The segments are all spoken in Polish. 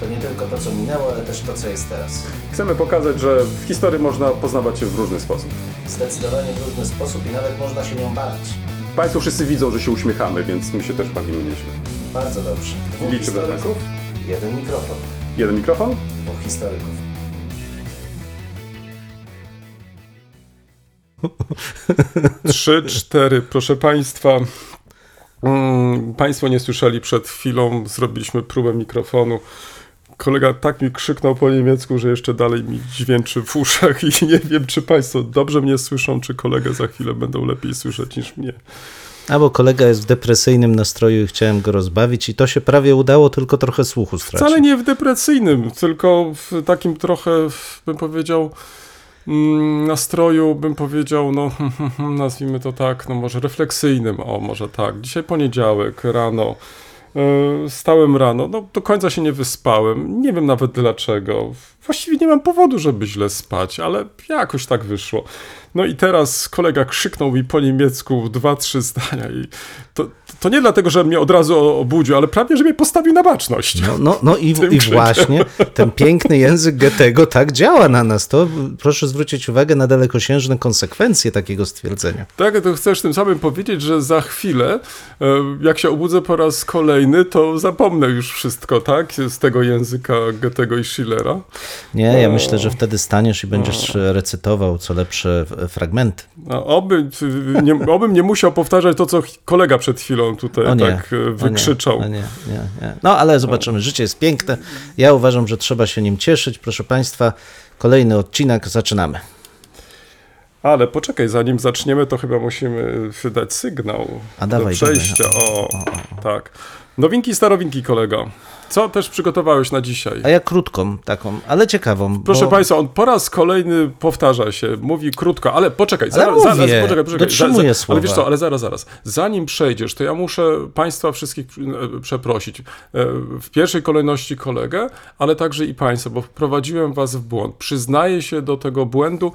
To nie tylko to, co minęło, ale też to, co jest teraz. Chcemy pokazać, że w historii można poznawać się w różny sposób. Zdecydowanie w różny sposób i nawet można się nią bawić. Państwo wszyscy widzą, że się uśmiechamy, więc my się też bawimy nieźle. Bardzo dobrze. Dwóch Liczymy historyków, jeden mikrofon. Jeden mikrofon? Dwóch historyków. Trzy, cztery, proszę Państwa. Mm, Państwo nie słyszeli przed chwilą, zrobiliśmy próbę mikrofonu. Kolega tak mi krzyknął po niemiecku, że jeszcze dalej mi dźwięczy w uszach i nie wiem, czy Państwo dobrze mnie słyszą, czy kolegę za chwilę będą lepiej słyszeć niż mnie. Albo kolega jest w depresyjnym nastroju i chciałem go rozbawić i to się prawie udało, tylko trochę słuchu stracił. Wcale nie w depresyjnym, tylko w takim trochę, bym powiedział, mm, nastroju, bym powiedział, no nazwijmy to tak, no może refleksyjnym, o może tak. Dzisiaj poniedziałek, rano, stałem rano, no do końca się nie wyspałem, nie wiem nawet dlaczego. Właściwie nie mam powodu, żeby źle spać, ale jakoś tak wyszło. No i teraz kolega krzyknął mi po niemiecku dwa, trzy zdania i to, to nie dlatego, że mnie od razu obudził, ale prawie, że mnie postawił na baczność. No, no, no i, i właśnie ten piękny język Goethego tak działa na nas. To proszę zwrócić uwagę na dalekosiężne konsekwencje takiego stwierdzenia. Tak, to chcesz tym samym powiedzieć, że za chwilę, e, jak się obudzę po raz kolejny, to zapomnę już wszystko, tak? Z tego języka Goethego i Schillera. Nie, ja myślę, że wtedy staniesz i będziesz recytował co lepsze fragmenty. A oby, nie, obym nie musiał powtarzać to, co kolega przed chwilą tutaj O nie, tak e, o nie, wykrzyczał. O nie, nie, nie. No ale zobaczymy, życie jest piękne. Ja uważam, że trzeba się nim cieszyć. Proszę Państwa, kolejny odcinek, zaczynamy. Ale poczekaj, zanim zaczniemy, to chyba musimy wydać sygnał A dawaj, do przejścia. dawaj. O, tak. Nowinki, starowinki, kolego. Co też przygotowałeś na dzisiaj? A ja krótką taką, ale ciekawą. Proszę bo... Państwa, on po raz kolejny powtarza się, mówi krótko, ale poczekaj, Ale zaraz, mówię, zaraz, poczekaj, poczekaj. dotrzymuję Ale słowa. wiesz co, ale zaraz, zaraz. Zanim przejdziesz, to ja muszę Państwa wszystkich e, przeprosić. E, W pierwszej kolejności kolegę, ale także i Państwa, bo wprowadziłem Was w błąd. Przyznaję się do tego błędu.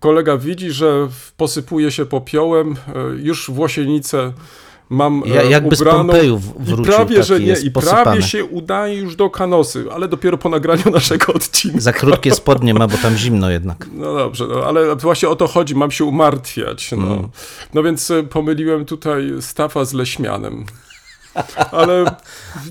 Kolega widzi, że posypuje się popiołem, e, już włosienicę mam Ja- e, jakby z ubraną i wrócił, prawie, że nie, i posypany. prawie się udaje już do kanosy, ale dopiero po nagraniu naszego odcinka. Za krótkie spodnie ma, bo tam zimno jednak. No dobrze, no, ale właśnie o to chodzi, mam się umartwiać. No, Mm. no więc e, pomyliłem tutaj Stafa z Leśmianem. Ale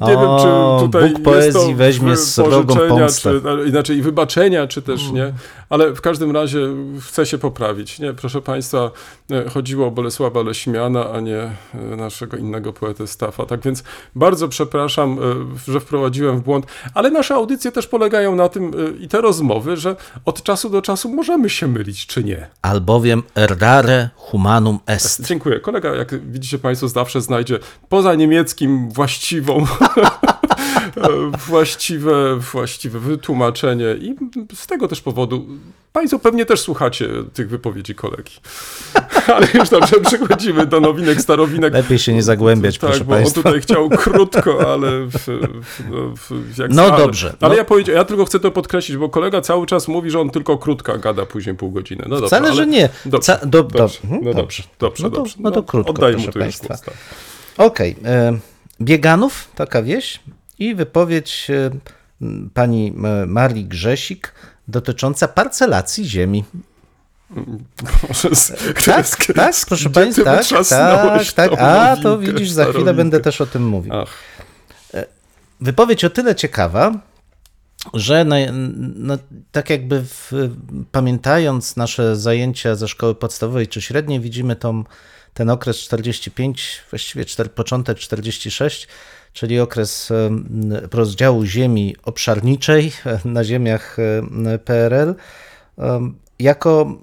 nie O, wiem, czy tutaj Bóg jest to poezji weźmie srogą pożyczenia, czy no, inaczej i wybaczenia, czy też nie. Ale w każdym razie chcę się poprawić. Nie, proszę Państwa, e, chodziło o Bolesława Leśmiana, a nie e, naszego innego poetę Stafa. Tak więc bardzo przepraszam, e, że wprowadziłem w błąd, ale nasze audycje też polegają na tym i te rozmowy, że od czasu do czasu możemy się mylić, czy nie. Albowiem erdare humanum est. Dziękuję. Kolega, jak widzicie Państwo, zawsze znajdzie poza niemieckim właściwą, właściwe, właściwe wytłumaczenie i z tego też powodu Państwo pewnie też słuchacie tych wypowiedzi kolegi. Ale już dobrze, przechodzimy do nowinek, starowinek. Lepiej się nie zagłębiać, Tak, proszę bo on Państwa. tutaj chciał krótko, ale w, w, no, w, jak No dobrze, Ale no. ja, powiedział, ja tylko chcę to podkreślić, bo kolega cały czas mówi, że on tylko krótka gada później pół godziny. No dobrze, Wcale, ale, że nie. Dobrze, Ca- do- do- dobrze, mhm, no dobrze. dobrze, dobrze, No to- dobrze. no to krótko, Oddaję mu tu już państwa. głos, tak. Okej. e, Bieganów, taka wieś i wypowiedź e, pani e, Marii Grzesik dotycząca parcelacji ziemi. Z, Tak, z- tak, z- proszę Państwa, tak, tak, tak. A, to widzisz, za chwilę będę też o tym mówił. Ach, Wypowiedź o tyle ciekawa, że no, tak jakby w, pamiętając nasze zajęcia ze szkoły podstawowej czy średniej, widzimy tą, ten okres 45, właściwie początek 46, czyli okres rozdziału ziemi obszarniczej na ziemiach em, PRL, jako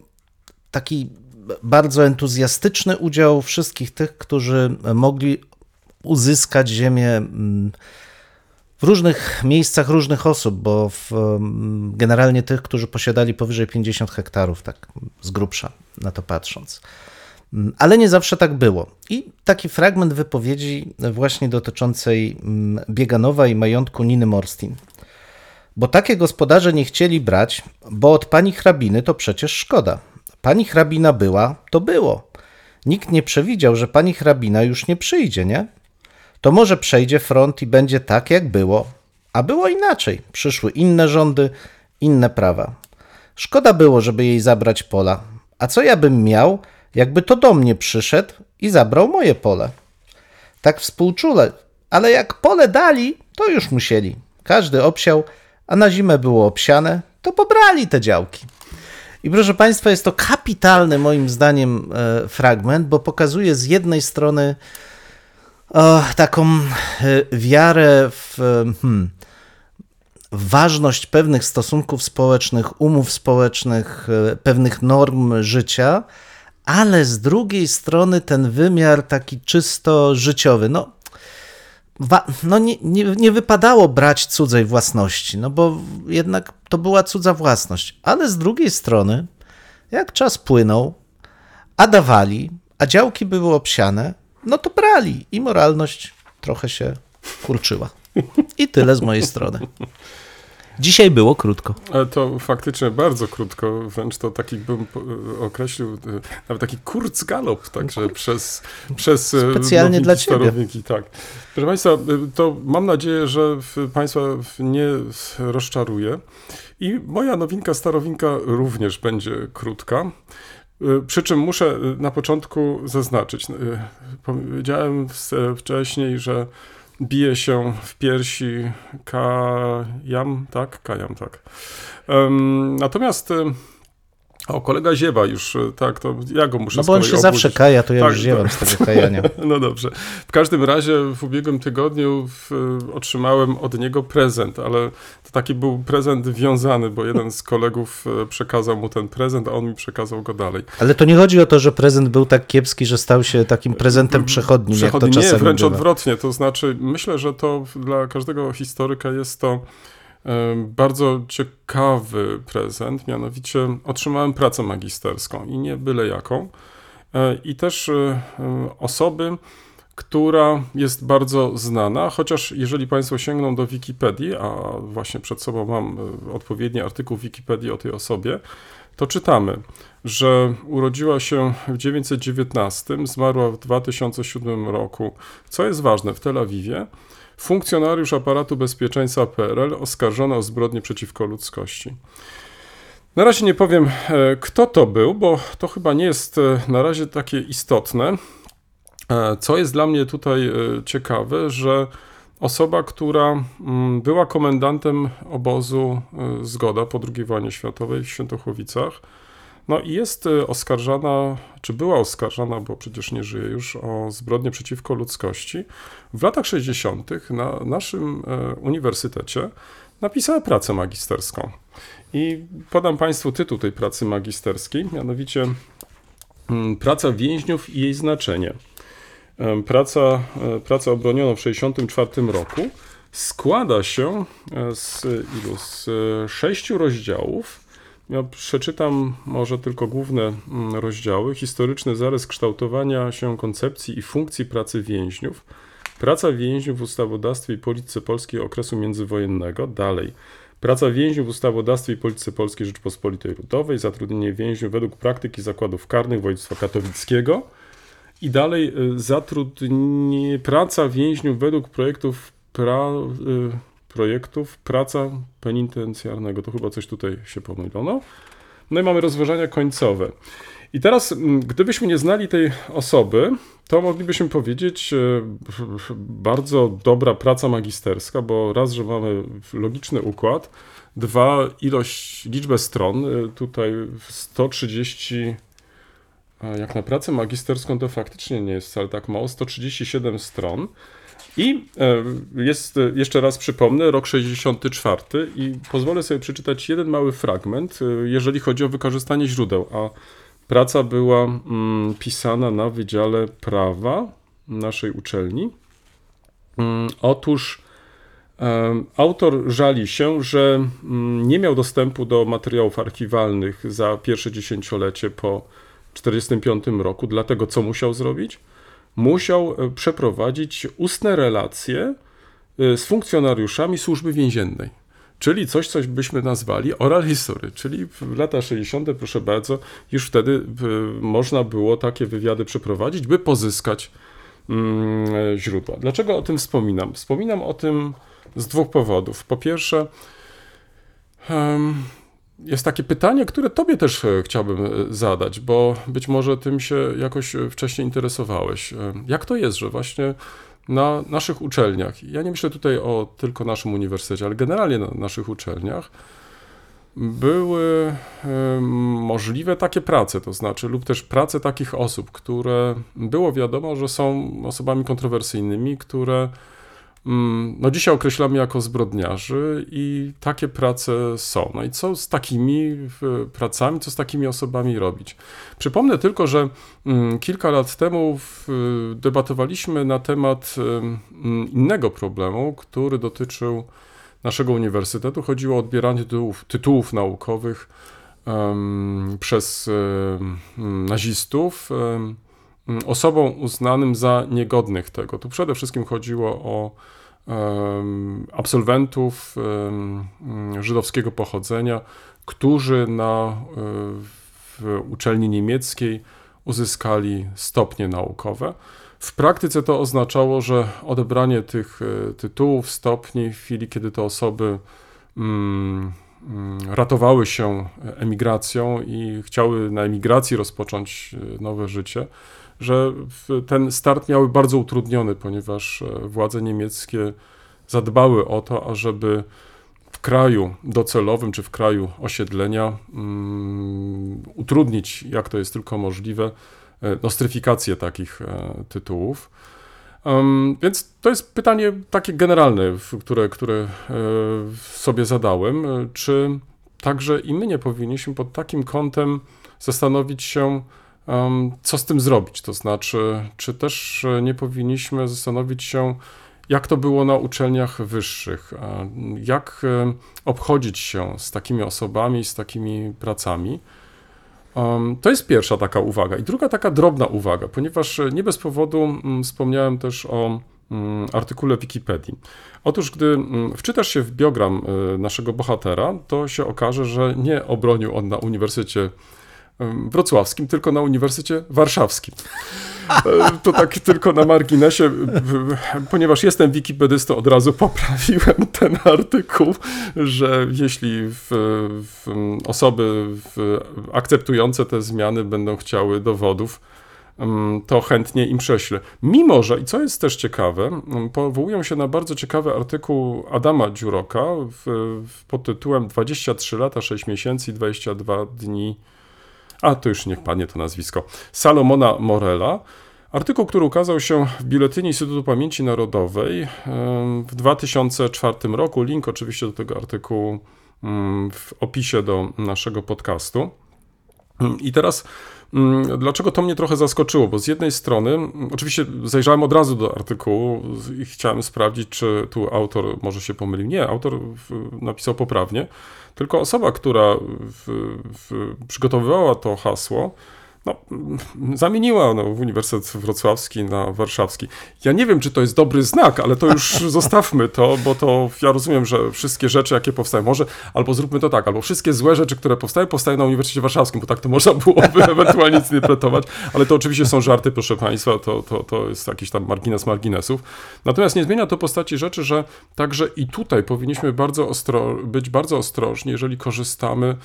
taki bardzo entuzjastyczny udział wszystkich tych, którzy mogli uzyskać ziemię w różnych miejscach różnych osób, bo w, generalnie tych, którzy posiadali powyżej 50 hektarów, tak z grubsza na to patrząc. Mm, Ale nie zawsze tak było. I taki fragment wypowiedzi właśnie dotyczącej mm, Bieganowa i majątku Niny Morstin. Bo takie gospodarze nie chcieli brać, bo od pani hrabiny to przecież szkoda. Pani hrabina była, to było. Nikt nie przewidział, że pani hrabina już nie przyjdzie, nie? To może przejdzie front i będzie tak, jak było. A było inaczej. Przyszły inne rządy, inne prawa. Szkoda było, żeby jej zabrać pola. A co ja bym miał, jakby to do mnie przyszedł i zabrał moje pole? Tak współczule, ale jak pole dali, to już musieli. Każdy obsiał, a na zimę było obsiane, to pobrali te działki. I proszę Państwa, jest to kapitalny moim zdaniem e, fragment, bo pokazuje z jednej strony o, taką e, wiarę w e, hmm, ważność pewnych stosunków społecznych, umów społecznych, e, pewnych norm życia, ale z drugiej strony ten wymiar taki czysto życiowy. No, no nie, nie, nie wypadało brać cudzej własności, no bo jednak to była cudza własność. Ale z drugiej strony, jak czas płynął, a dawali, a działki były obsiane, no to brali i moralność trochę się kurczyła. I tyle z mojej strony. Dzisiaj było krótko. Ale to faktycznie bardzo krótko, wręcz to taki bym określił, e, nawet taki kurzgalop, także przez, przez e, Specjalnie dla ciebie. tak. Proszę Państwa, e, to mam nadzieję, że Państwa nie rozczaruje i moja nowinka, starowinka również będzie krótka. Przy czym muszę na początku zaznaczyć, powiedziałem wcześniej, że bije się w piersi Kajam, tak? Kajam, tak. Natomiast o, kolega ziewa już, e, tak, to ja go muszę No bo on się zawsze obudzić. kaja, to ja Tak, już ziewam tak. z tego kajania. No dobrze. W każdym razie w ubiegłym tygodniu w, otrzymałem od niego prezent, ale to taki był prezent wiązany, bo jeden z kolegów e, przekazał mu ten prezent, a on mi przekazał go dalej. Ale to nie chodzi o to, że prezent był tak kiepski, że stał się takim prezentem przechodnim, jak to czasami nie, wręcz bywa. odwrotnie. To znaczy, myślę, że to dla każdego historyka jest to bardzo ciekawy prezent. Mianowicie otrzymałem pracę magisterską i nie byle jaką. E, I też e, e, osoby, która jest bardzo znana, chociaż jeżeli Państwo sięgną do Wikipedii, a właśnie przed sobą mam odpowiedni artykuł Wikipedii o tej osobie, to czytamy, że urodziła się w 919, zmarła w 2007 roku. Co jest ważne, w Tel Awiwie funkcjonariusz aparatu bezpieczeństwa PRL oskarżony o zbrodnie przeciwko ludzkości. Na razie nie powiem, e, kto to był, bo to chyba nie jest e, na razie takie istotne. E, Co jest dla mnie tutaj ciekawe, że osoba, która mm, była komendantem obozu Zgoda po II wojnie światowej w Świętochłowicach, no i jest e, oskarżana, czy była oskarżana, bo przecież nie żyje już, o zbrodnie przeciwko ludzkości. W latach 60. na naszym e, uniwersytecie napisała pracę magisterską. I podam Państwu tytuł tej pracy magisterskiej, mianowicie mm, Praca więźniów i jej znaczenie. Em, Praca, e, praca obroniona w 1964 roku składa się e, z ilu? Z e, sześciu rozdziałów. Ja przeczytam może tylko główne mm, rozdziały. Historyczny zarys kształtowania się koncepcji i funkcji pracy więźniów. Praca więźniów w ustawodawstwie i polityce polskiej okresu międzywojennego. Dalej. Praca więźniów w ustawodawstwie i polityce polskiej Rzeczpospolitej Ludowej. Zatrudnienie więźniów według praktyki zakładów karnych województwa katowickiego. I dalej y, zatrudnienie, praca więźniów według projektów, pra, y, projektów praca penitencjarnego. To chyba coś tutaj się pomylono. No i mamy rozważania końcowe. I teraz, mm, gdybyśmy nie znali tej osoby, to moglibyśmy powiedzieć, e, bardzo dobra praca magisterska, bo raz, że mamy logiczny układ, dwa, ilość, liczbę stron, e, tutaj 130 a jak na pracę magisterską to faktycznie nie jest wcale tak mało, 137 stron. I e, jest, e, jeszcze raz przypomnę, rok 64 i pozwolę sobie przeczytać jeden mały fragment, e, jeżeli chodzi o wykorzystanie źródeł, a praca była mm, pisana na Wydziale Prawa naszej uczelni. Mm, otóż Autor żali się, że mm, nie miał dostępu do materiałów archiwalnych za pierwsze dziesięciolecie po 1945 roku, dlatego co musiał zrobić? Musiał e, przeprowadzić ustne relacje e, z funkcjonariuszami służby więziennej. Czyli coś, coś byśmy nazwali oral history, czyli w lata 60., proszę bardzo, już wtedy y, można było takie wywiady przeprowadzić, by pozyskać mm, e, źródła. Dlaczego o tym wspominam? Wspominam o tym z dwóch powodów. Po pierwsze, jest takie pytanie, które Tobie też e, chciałbym e, zadać, bo być może tym się jakoś e, wcześniej interesowałeś. Jak to jest, że właśnie na naszych uczelniach, ja nie myślę tutaj o tylko naszym uniwersytecie, ale generalnie na naszych uczelniach, były możliwe takie prace, to znaczy, lub też prace takich osób, które było wiadomo, że są osobami kontrowersyjnymi, które no dzisiaj określamy jako zbrodniarzy i takie prace są. No i co z takimi pracami, co z takimi osobami robić? Przypomnę tylko, że mm, kilka lat temu debatowaliśmy na temat em, innego problemu, który dotyczył naszego uniwersytetu. Chodziło o odbieranie tytułów, tytułów naukowych przez nazistów osobom uznanym za niegodnych tego. Tu przede wszystkim chodziło o absolwentów żydowskiego pochodzenia, którzy na, y, w uczelni niemieckiej uzyskali stopnie naukowe. W praktyce to oznaczało, że odebranie tych e, tytułów, stopni w chwili, kiedy te osoby mm, mm, ratowały się emigracją i chciały na emigracji rozpocząć e, nowe życie, że ten start miały bardzo utrudniony, ponieważ e, władze niemieckie zadbały o to, ażeby w kraju docelowym czy w kraju osiedlenia mm, utrudnić, jak to jest tylko możliwe, e, nostryfikację takich e, tytułów. Więc to jest pytanie takie generalne, które, które sobie zadałem. Czy także i my nie powinniśmy pod takim kątem zastanowić się, co z tym zrobić? To znaczy, czy też e, nie powinniśmy zastanowić się, jak to było na uczelniach wyższych? e, Jak e, obchodzić się z takimi osobami, z takimi pracami? To jest pierwsza taka uwaga. I druga taka drobna uwaga, ponieważ nie bez powodu mm, wspomniałem też o mm, artykule Wikipedii. Otóż, gdy mm, wczytasz się w biogram naszego bohatera, to się okaże, że nie obronił on na Uniwersytecie Wrocławskim, tylko na Uniwersytecie Warszawskim. E, To tak tylko na marginesie, w- ponieważ jestem wikipedystą, od razu poprawiłem ten artykuł, że jeśli w, w osoby w, akceptujące te zmiany będą chciały dowodów, to chętnie im prześlę. Mimo, że, i co jest też ciekawe, powołują się na bardzo ciekawy artykuł Adama Dziuroka w, pod tytułem 23 lata, 6 miesięcy i 22 dni a to już niech padnie to nazwisko, Salomona Morela. Artykuł, który ukazał się w Biuletynie Instytutu Pamięci Narodowej w 2004 roku. Link oczywiście do tego artykułu mm, w opisie do naszego podcastu. I teraz, mm, dlaczego to mnie trochę zaskoczyło? Bo z jednej strony, mm, oczywiście zajrzałem od razu do artykułu i chciałem sprawdzić, czy tu autor może się pomylił. Nie, autor napisał poprawnie, tylko osoba, która w, w, przygotowywała to hasło, no, zamieniła no, Uniwersytet Wrocławski na Warszawski. Ja nie wiem, czy to jest dobry znak, ale to już zostawmy to, bo to ja rozumiem, że wszystkie rzeczy, jakie powstają, może, albo zróbmy to tak, albo wszystkie złe rzeczy, które powstają, powstają na Uniwersytecie Warszawskim, bo tak to można byłoby ewentualnie zinterpretować, ale to oczywiście są żarty, proszę Państwa, to, to, to jest jakiś tam margines marginesów. Natomiast nie zmienia to postaci rzeczy, że także i tutaj powinniśmy bardzo ostro, być bardzo ostrożni, jeżeli korzystamy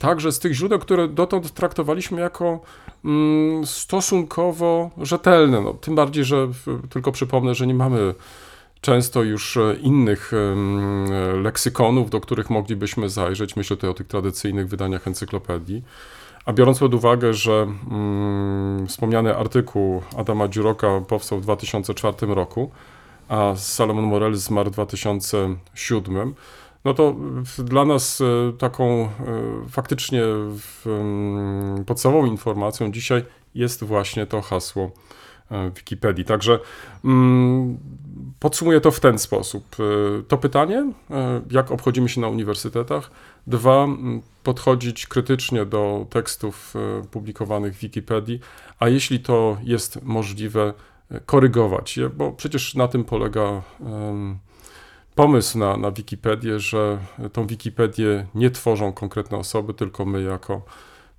także z tych źródeł, które dotąd traktowaliśmy jako mm, stosunkowo rzetelne. No, tym bardziej, że tylko przypomnę, że nie mamy często już e, innych leksykonów, do których moglibyśmy zajrzeć. Myślę tutaj o tych tradycyjnych wydaniach encyklopedii. A biorąc pod uwagę, że mm, wspomniany artykuł Adama Dziuroka powstał w 2004 roku, a Salomon Morel zmarł w 2007, no to dla nas e, taką e, faktycznie em, podstawową informacją dzisiaj jest właśnie to hasło e, Wikipedii. Także mm, podsumuję to w ten sposób. To pytanie, jak obchodzimy się na uniwersytetach. Dwa, m, podchodzić krytycznie do tekstów publikowanych w Wikipedii, a jeśli to jest możliwe, korygować je, bo przecież na tym polega pomysł na, na Wikipedię, że tą Wikipedię nie tworzą konkretne osoby, tylko my jako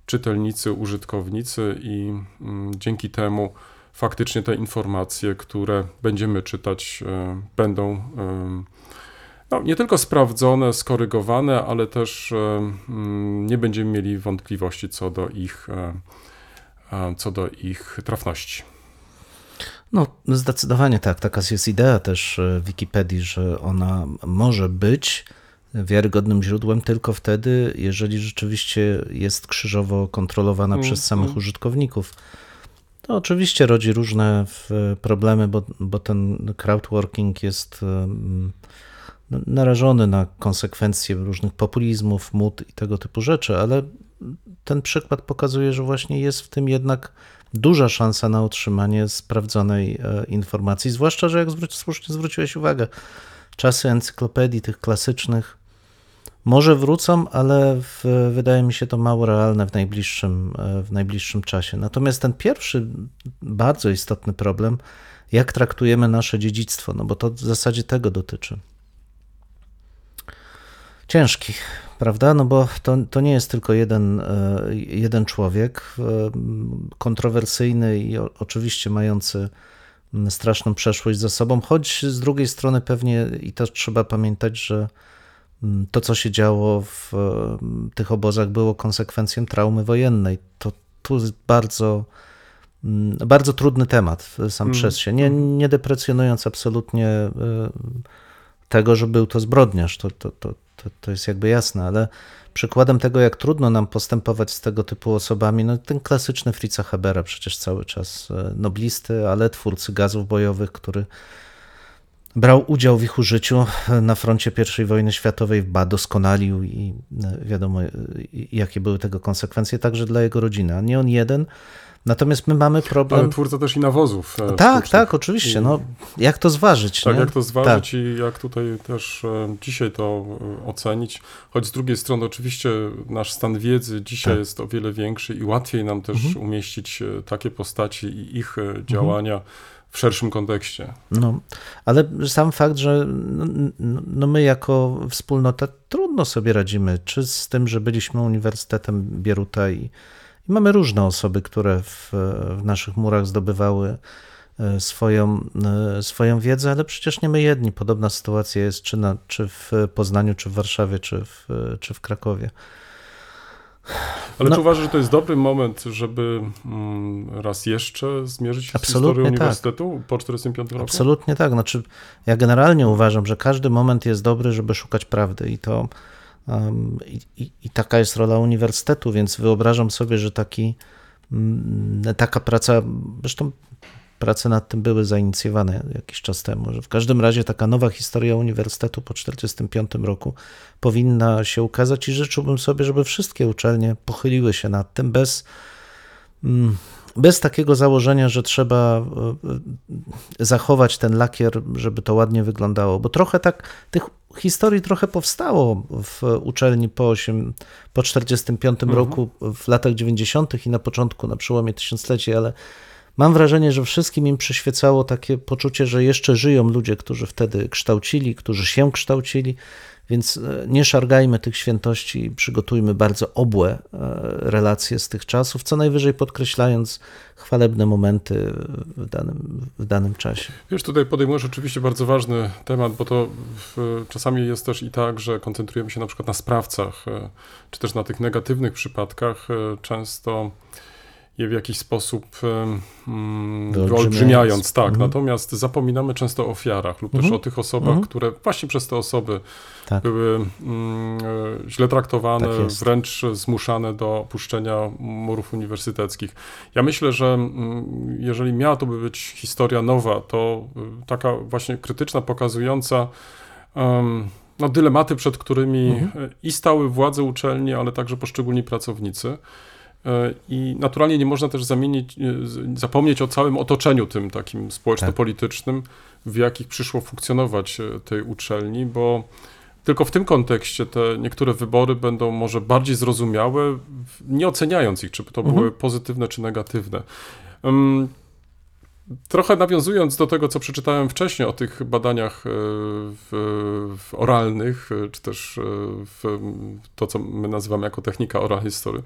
czytelnicy, użytkownicy i mm, dzięki temu faktycznie te informacje, które będziemy czytać, e, będą em, no, nie tylko sprawdzone, skorygowane, ale też e, mm, nie będziemy mieli wątpliwości co do ich, e, e, co do ich trafności. No, zdecydowanie tak. Taka jest idea też e, Wikipedii, że ona może być wiarygodnym źródłem tylko wtedy, jeżeli rzeczywiście jest krzyżowo kontrolowana Mm, przez samych mm. użytkowników. To oczywiście rodzi różne w- problemy, bo, bo ten crowdworking jest em, no, narażony na konsekwencje różnych populizmów, mód i tego typu rzeczy, ale ten przykład pokazuje, że właśnie jest w tym jednak duża szansa na otrzymanie sprawdzonej e, informacji, zwłaszcza, że jak zwróć, słusznie zwróciłeś uwagę, czasy encyklopedii tych klasycznych może wrócą, ale w, wydaje mi się to mało realne w najbliższym, e, w najbliższym czasie. Natomiast ten pierwszy bardzo istotny problem, jak traktujemy nasze dziedzictwo, no bo to w zasadzie tego dotyczy. Ciężki, prawda? No bo to, to nie jest tylko jeden, e, jeden człowiek, e, kontrowersyjny i oczywiście mający mm, straszną przeszłość za sobą, choć z drugiej strony pewnie i też trzeba pamiętać, że mm, to, co się działo w e, tych obozach, było konsekwencją traumy wojennej. To tu jest bardzo, mm, bardzo trudny temat sam Mm. przez się. Nie, nie deprecjonując absolutnie tego, że był to zbrodniarz, to, to, to, to, to jest jakby jasne, ale przykładem tego, jak trudno nam postępować z tego typu osobami, no ten klasyczny Fritza Habera, przecież cały czas e, noblisty, ale twórcy gazów bojowych, który brał udział w ich użyciu na froncie I wojny światowej, ba, doskonalił i e, wiadomo, e, jakie były tego konsekwencje, także dla jego rodziny, a nie on jeden. Natomiast my mamy problem... Ale twórca też i nawozów. e, tak, sztucznych. tak, oczywiście. No, jak to zważyć? Tak, nie? jak to zważyć i jak tutaj też dzisiaj to ocenić. Choć z drugiej strony oczywiście nasz stan wiedzy dzisiaj Tak. jest o wiele większy i łatwiej nam też Mhm. umieścić takie postaci i ich e, działania w szerszym kontekście. No, ale sam fakt, że no, no, no my jako wspólnota trudno sobie radzimy, czy z tym, że byliśmy Uniwersytetem Bieruta i, i mamy różne osoby, które w, w naszych murach zdobywały e, swoją, e, swoją wiedzę, ale przecież nie my jedni. Podobna sytuacja jest czy, na, czy w Poznaniu, czy w Warszawie, czy w, czy w Krakowie. Ale No. czy uważasz, że to jest dobry moment, żeby mm, raz jeszcze zmierzyć się z Absolutnie historią tak. uniwersytetu po 1945 roku? Absolutnie tak. Znaczy, ja generalnie uważam, że każdy moment jest dobry, żeby szukać prawdy i to um, i, i, i taka jest rola uniwersytetu, więc wyobrażam sobie, że taki, mm, taka praca, zresztą prace nad tym były zainicjowane jakiś czas temu, że w każdym razie taka nowa historia uniwersytetu po 1945 roku powinna się ukazać i życzyłbym sobie, żeby wszystkie uczelnie pochyliły się nad tym bez mm, bez takiego założenia, że trzeba e, e, zachować ten lakier, żeby to ładnie wyglądało, bo trochę tak tych historii trochę powstało w uczelni po, 8, po 45 Mhm. roku, w latach 90. i na początku, na przełomie tysiącleci, ale mam wrażenie, że wszystkim im przyświecało takie poczucie, że jeszcze żyją ludzie, którzy wtedy kształcili, którzy się kształcili, więc e, nie szargajmy tych świętości, przygotujmy bardzo obłe e, relacje z tych czasów, co najwyżej podkreślając chwalebne momenty w danym, w danym czasie. Wiesz, tutaj podejmujesz oczywiście bardzo ważny temat, bo to w, czasami jest też i tak, że koncentrujemy się na przykład na sprawcach, e, czy też na tych negatywnych przypadkach, często je w jakiś sposób mm, Wyolbrzymiając. Tak, Mhm. natomiast zapominamy często o ofiarach lub też Mhm. o tych osobach, Mhm. które właśnie przez te osoby Tak. były e, źle traktowane, Tak wręcz zmuszane do opuszczenia murów uniwersyteckich. Ja myślę, że mm, jeżeli miała to by być historia nowa, to y, taka właśnie krytyczna, pokazująca no, dylematy, przed którymi i stały władze uczelni, ale także poszczególni pracownicy. I naturalnie nie można też zamienić, e, zapomnieć o całym otoczeniu tym takim społeczno-politycznym, w jakich przyszło funkcjonować e, tej uczelni, bo tylko w tym kontekście te niektóre wybory będą może bardziej zrozumiałe, nie oceniając ich, czy to były pozytywne, czy negatywne. Trochę nawiązując do tego, co przeczytałem wcześniej o tych badaniach e, w, w oralnych, czy też to, co my nazywamy jako technika oral history,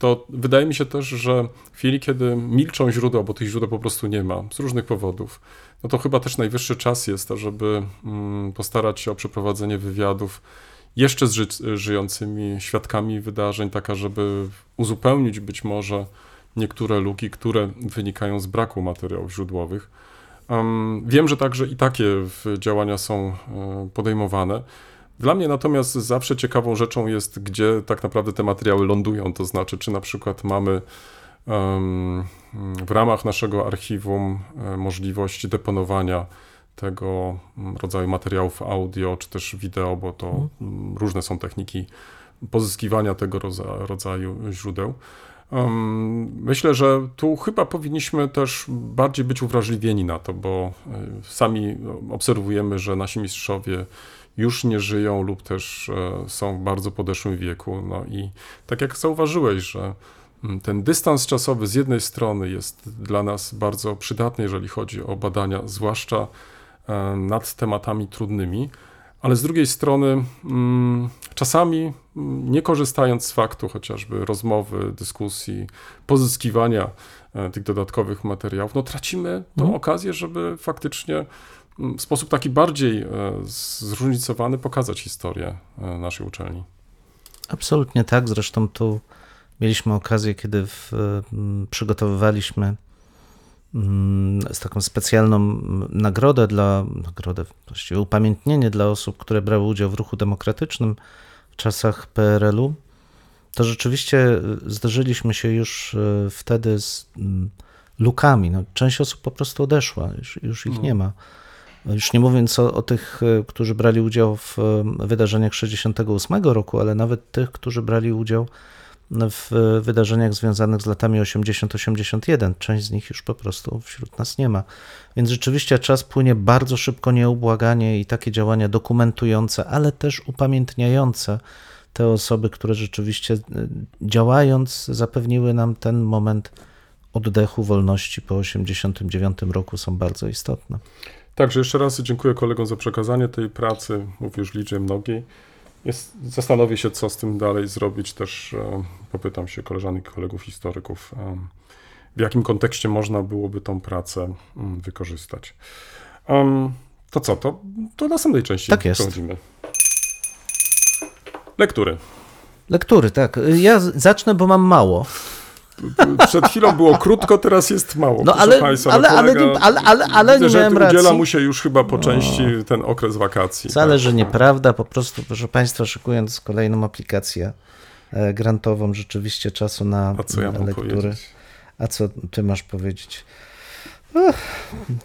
to wydaje mi się też, że w chwili, kiedy milczą źródła, bo tych źródeł po prostu nie ma, z różnych powodów, no to chyba też najwyższy czas jest, żeby mm, postarać się o przeprowadzenie wywiadów jeszcze z ży- żyjącymi świadkami wydarzeń, taka, żeby uzupełnić być może niektóre luki, które wynikają z braku materiałów źródłowych. Em, wiem, że także i takie działania są e, podejmowane. Dla mnie natomiast zawsze ciekawą rzeczą jest, gdzie tak naprawdę te materiały lądują, to znaczy, czy na przykład mamy w ramach naszego archiwum e, możliwość deponowania tego mm, rodzaju materiałów audio, czy też wideo, bo to mm, różne są techniki pozyskiwania tego rodza- rodzaju źródeł. Myślę, że tu chyba powinniśmy też bardziej być uwrażliwieni na to, bo e, sami obserwujemy, że nasi mistrzowie już nie żyją lub też e, są w bardzo podeszłym wieku. No i tak jak zauważyłeś, że mm, ten dystans czasowy z jednej strony jest dla nas bardzo przydatny, jeżeli chodzi o badania, zwłaszcza e, nad tematami trudnymi, ale z drugiej strony mm, czasami mm, nie korzystając z faktu chociażby rozmowy, dyskusji, pozyskiwania e, tych dodatkowych materiałów, no tracimy tą okazję, żeby faktycznie w sposób taki bardziej e, zróżnicowany pokazać historię e, naszej uczelni. Absolutnie tak. Zresztą tu mieliśmy okazję, kiedy w, mm, przygotowywaliśmy mm, z taką specjalną mm, nagrodę dla, nagrodę, właściwie upamiętnienie dla osób, które brały udział w ruchu demokratycznym w czasach PRL-u, to rzeczywiście y, zderzyliśmy się już wtedy z lukami. No, część osób po prostu odeszła, już, już ich nie ma. Już nie mówiąc o, o tych, y, którzy brali udział w y, wydarzeniach 68 roku, ale nawet tych, którzy brali udział w y, wydarzeniach związanych z latami 80-81. Część z nich już po prostu wśród nas nie ma. Więc rzeczywiście czas płynie bardzo szybko, nieubłaganie i takie działania dokumentujące, ale też upamiętniające te osoby, które rzeczywiście działając zapewniły nam ten moment oddechu, wolności po 89 roku są bardzo istotne. Także jeszcze raz dziękuję kolegom za przekazanie tej pracy, mówię już liczę mnogiej. Jest, zastanowię się, co z tym dalej zrobić. Też e, popytam się koleżanek i kolegów historyków, e, w jakim kontekście można byłoby tą pracę mm, wykorzystać. To co, to do następnej części Tak jest. przechodzimy. Lektury. Lektury, tak. Ja zacznę, bo mam mało. Przed chwilą było krótko, teraz jest mało. No, proszę ale- Państwa, ale- no, ale kolega- nie- ale- ale- ale widzę, nie że miałem udziela racji. No. mu się już chyba po części ten okres wakacji. Wcale, tak. że nieprawda. Po prostu, proszę Państwa, szykując kolejną aplikację e, grantową, rzeczywiście czasu na A co ja mam lektury. powiedzieć? A co Ty masz powiedzieć? Ech,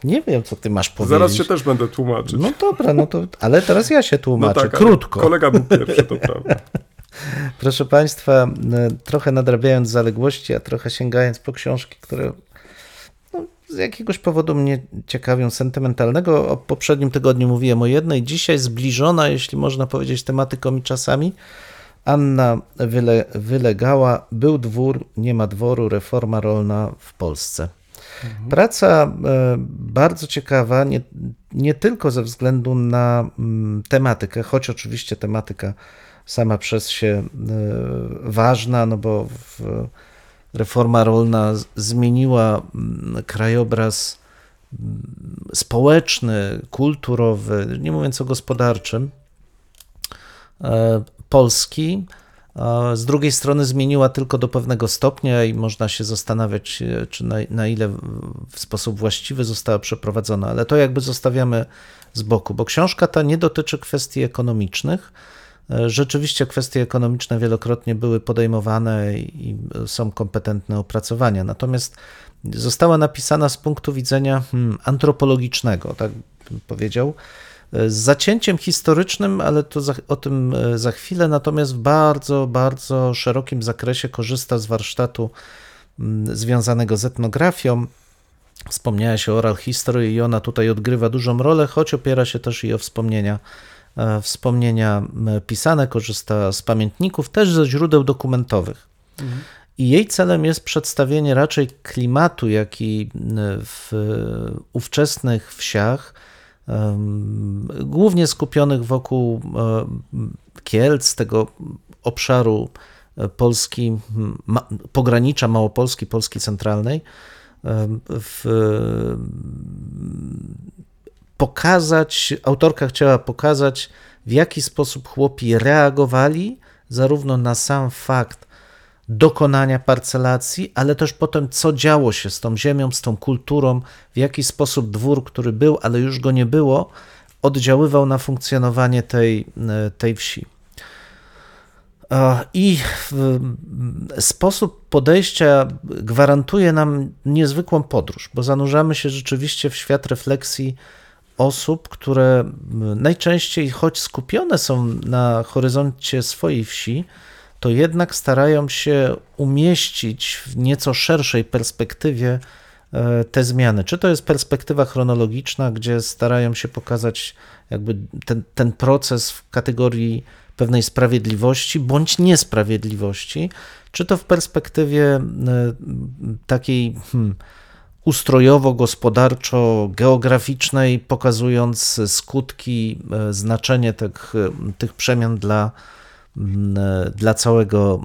nie wiem, co Ty masz powiedzieć. Zaraz się też będę tłumaczyć. No dobra, no to, ale teraz ja się No tłumaczę, tak, ale krótko. Kolega był pierwszy, to prawda. Proszę Państwa, e, trochę nadrabiając zaległości, a trochę sięgając po książki, które no, z jakiegoś powodu mnie ciekawią, sentymentalnego. O poprzednim tygodniu mówiłem o jednej, dzisiaj zbliżona, jeśli można powiedzieć, tematyką i czasami. Anna wyle, wylegała, był dwór, nie ma dworu, reforma rolna w Polsce. Praca e, bardzo ciekawa, nie, nie tylko ze względu na mm, tematykę, choć oczywiście tematyka sama przez się e, ważna, no bo reforma rolna zmieniła mm, krajobraz mm, społeczny, kulturowy, nie mówiąc o gospodarczym, e, Polski. Z drugiej strony zmieniła tylko do pewnego stopnia i można się zastanawiać, e, czy na, na ile w sposób właściwy została przeprowadzona, ale to jakby zostawiamy z boku, bo książka ta nie dotyczy kwestii ekonomicznych. Rzeczywiście kwestie ekonomiczne wielokrotnie były podejmowane i są kompetentne opracowania, natomiast została napisana z punktu widzenia hmm, antropologicznego, tak bym powiedział. z zacięciem historycznym, ale to za, o tym e, za chwilę, natomiast w bardzo, bardzo szerokim zakresie korzysta z warsztatu mm, związanego z etnografią. Wspomniałeś o oral history i ona tutaj odgrywa dużą rolę, choć opiera się też i o wspomnienia, wspomnienia m, pisane, korzysta z pamiętników, też ze źródeł dokumentowych. I jej celem jest przedstawienie raczej klimatu, jaki w ówczesnych wsiach, głównie skupionych wokół em, Kielc, tego obszaru e, Polski, ma, pogranicza Małopolski, Polski centralnej, w, pokazać, autorka chciała pokazać, w jaki sposób chłopi reagowali zarówno na sam fakt dokonania parcelacji, ale też potem, co działo się z tą ziemią, z tą kulturą, w jaki sposób dwór, który był, ale już go nie było, oddziaływał na funkcjonowanie tej, tej wsi. I sposób podejścia gwarantuje nam niezwykłą podróż, bo zanurzamy się rzeczywiście w świat refleksji osób, które najczęściej, choć skupione są na horyzoncie swojej wsi, to jednak starają się umieścić w nieco szerszej perspektywie te zmiany. Czy to jest perspektywa chronologiczna, gdzie starają się pokazać jakby ten, ten proces w kategorii pewnej sprawiedliwości bądź niesprawiedliwości, czy to w perspektywie takiej hmm, ustrojowo-gospodarczo-geograficznej, pokazując skutki, znaczenie tych, tych przemian dla, dla, całego,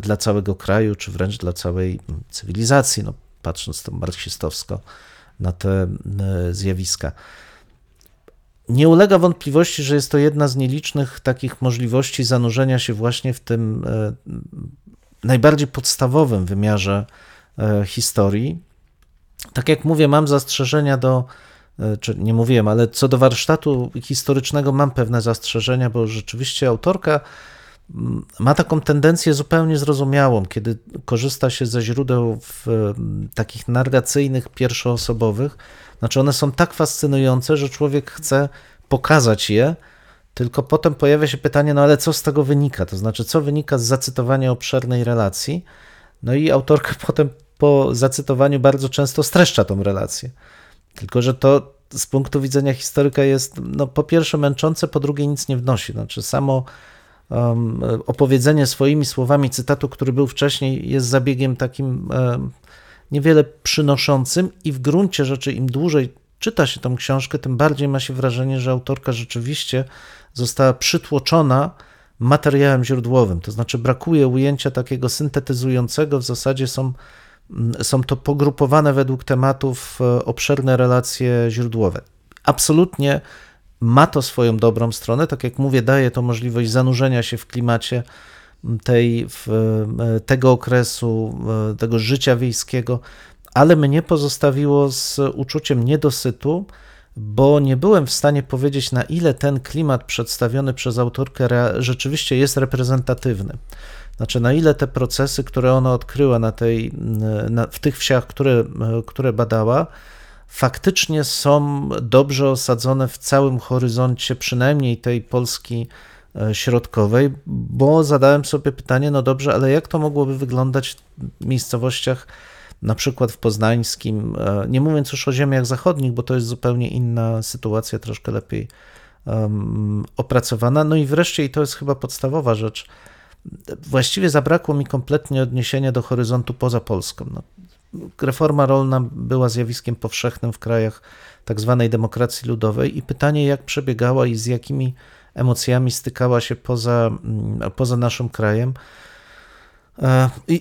dla całego kraju, czy wręcz dla całej cywilizacji, no, patrząc to marksistowsko na te zjawiska. Nie ulega wątpliwości, że jest to jedna z nielicznych takich możliwości zanurzenia się właśnie w tym najbardziej podstawowym wymiarze historii. Tak jak mówię, mam zastrzeżenia do, czy nie mówiłem, ale co do warsztatu historycznego mam pewne zastrzeżenia, bo rzeczywiście autorka ma taką tendencję zupełnie zrozumiałą, kiedy korzysta się ze źródeł takich narracyjnych, pierwszoosobowych. Znaczy, one są tak fascynujące, że człowiek chce pokazać je, tylko potem pojawia się pytanie, no ale co z tego wynika? To znaczy, co wynika z zacytowania obszernej relacji? No i autorka potem po zacytowaniu bardzo często streszcza tą relację. Tylko, że to z punktu widzenia historyka jest no, po pierwsze męczące, po drugie nic nie wnosi. Znaczy, samo um, opowiedzenie swoimi słowami cytatu, który był wcześniej, jest zabiegiem takim um, niewiele przynoszącym i w gruncie rzeczy im dłużej czyta się tą książkę, tym bardziej ma się wrażenie, że autorka rzeczywiście została przytłoczona materiałem źródłowym. To znaczy brakuje ujęcia takiego syntetyzującego, w zasadzie są, są to pogrupowane według tematów obszerne relacje źródłowe. Absolutnie ma to swoją dobrą stronę, tak jak mówię, daje to możliwość zanurzenia się w klimacie tej, w, tego okresu, tego życia wiejskiego, ale mnie pozostawiło z uczuciem niedosytu, bo nie byłem w stanie powiedzieć, na ile ten klimat przedstawiony przez autorkę rzeczywiście jest reprezentatywny. Znaczy, na ile te procesy, które ona odkryła na tej, na, w tych wsiach, które, które badała, faktycznie są dobrze osadzone w całym horyzoncie, przynajmniej tej Polski środkowej, bo zadałem sobie pytanie, no dobrze, ale jak to mogłoby wyglądać w miejscowościach, na przykład w Poznańskim, nie mówiąc już o ziemiach zachodnich, bo to jest zupełnie inna sytuacja, troszkę lepiej um, opracowana. No i wreszcie, i to jest chyba podstawowa rzecz, właściwie zabrakło mi kompletnie odniesienia do horyzontu poza Polską. No, reforma rolna była zjawiskiem powszechnym w krajach tak zwanej demokracji ludowej i pytanie, jak przebiegała i z jakimi emocjami stykała się poza, poza naszym krajem.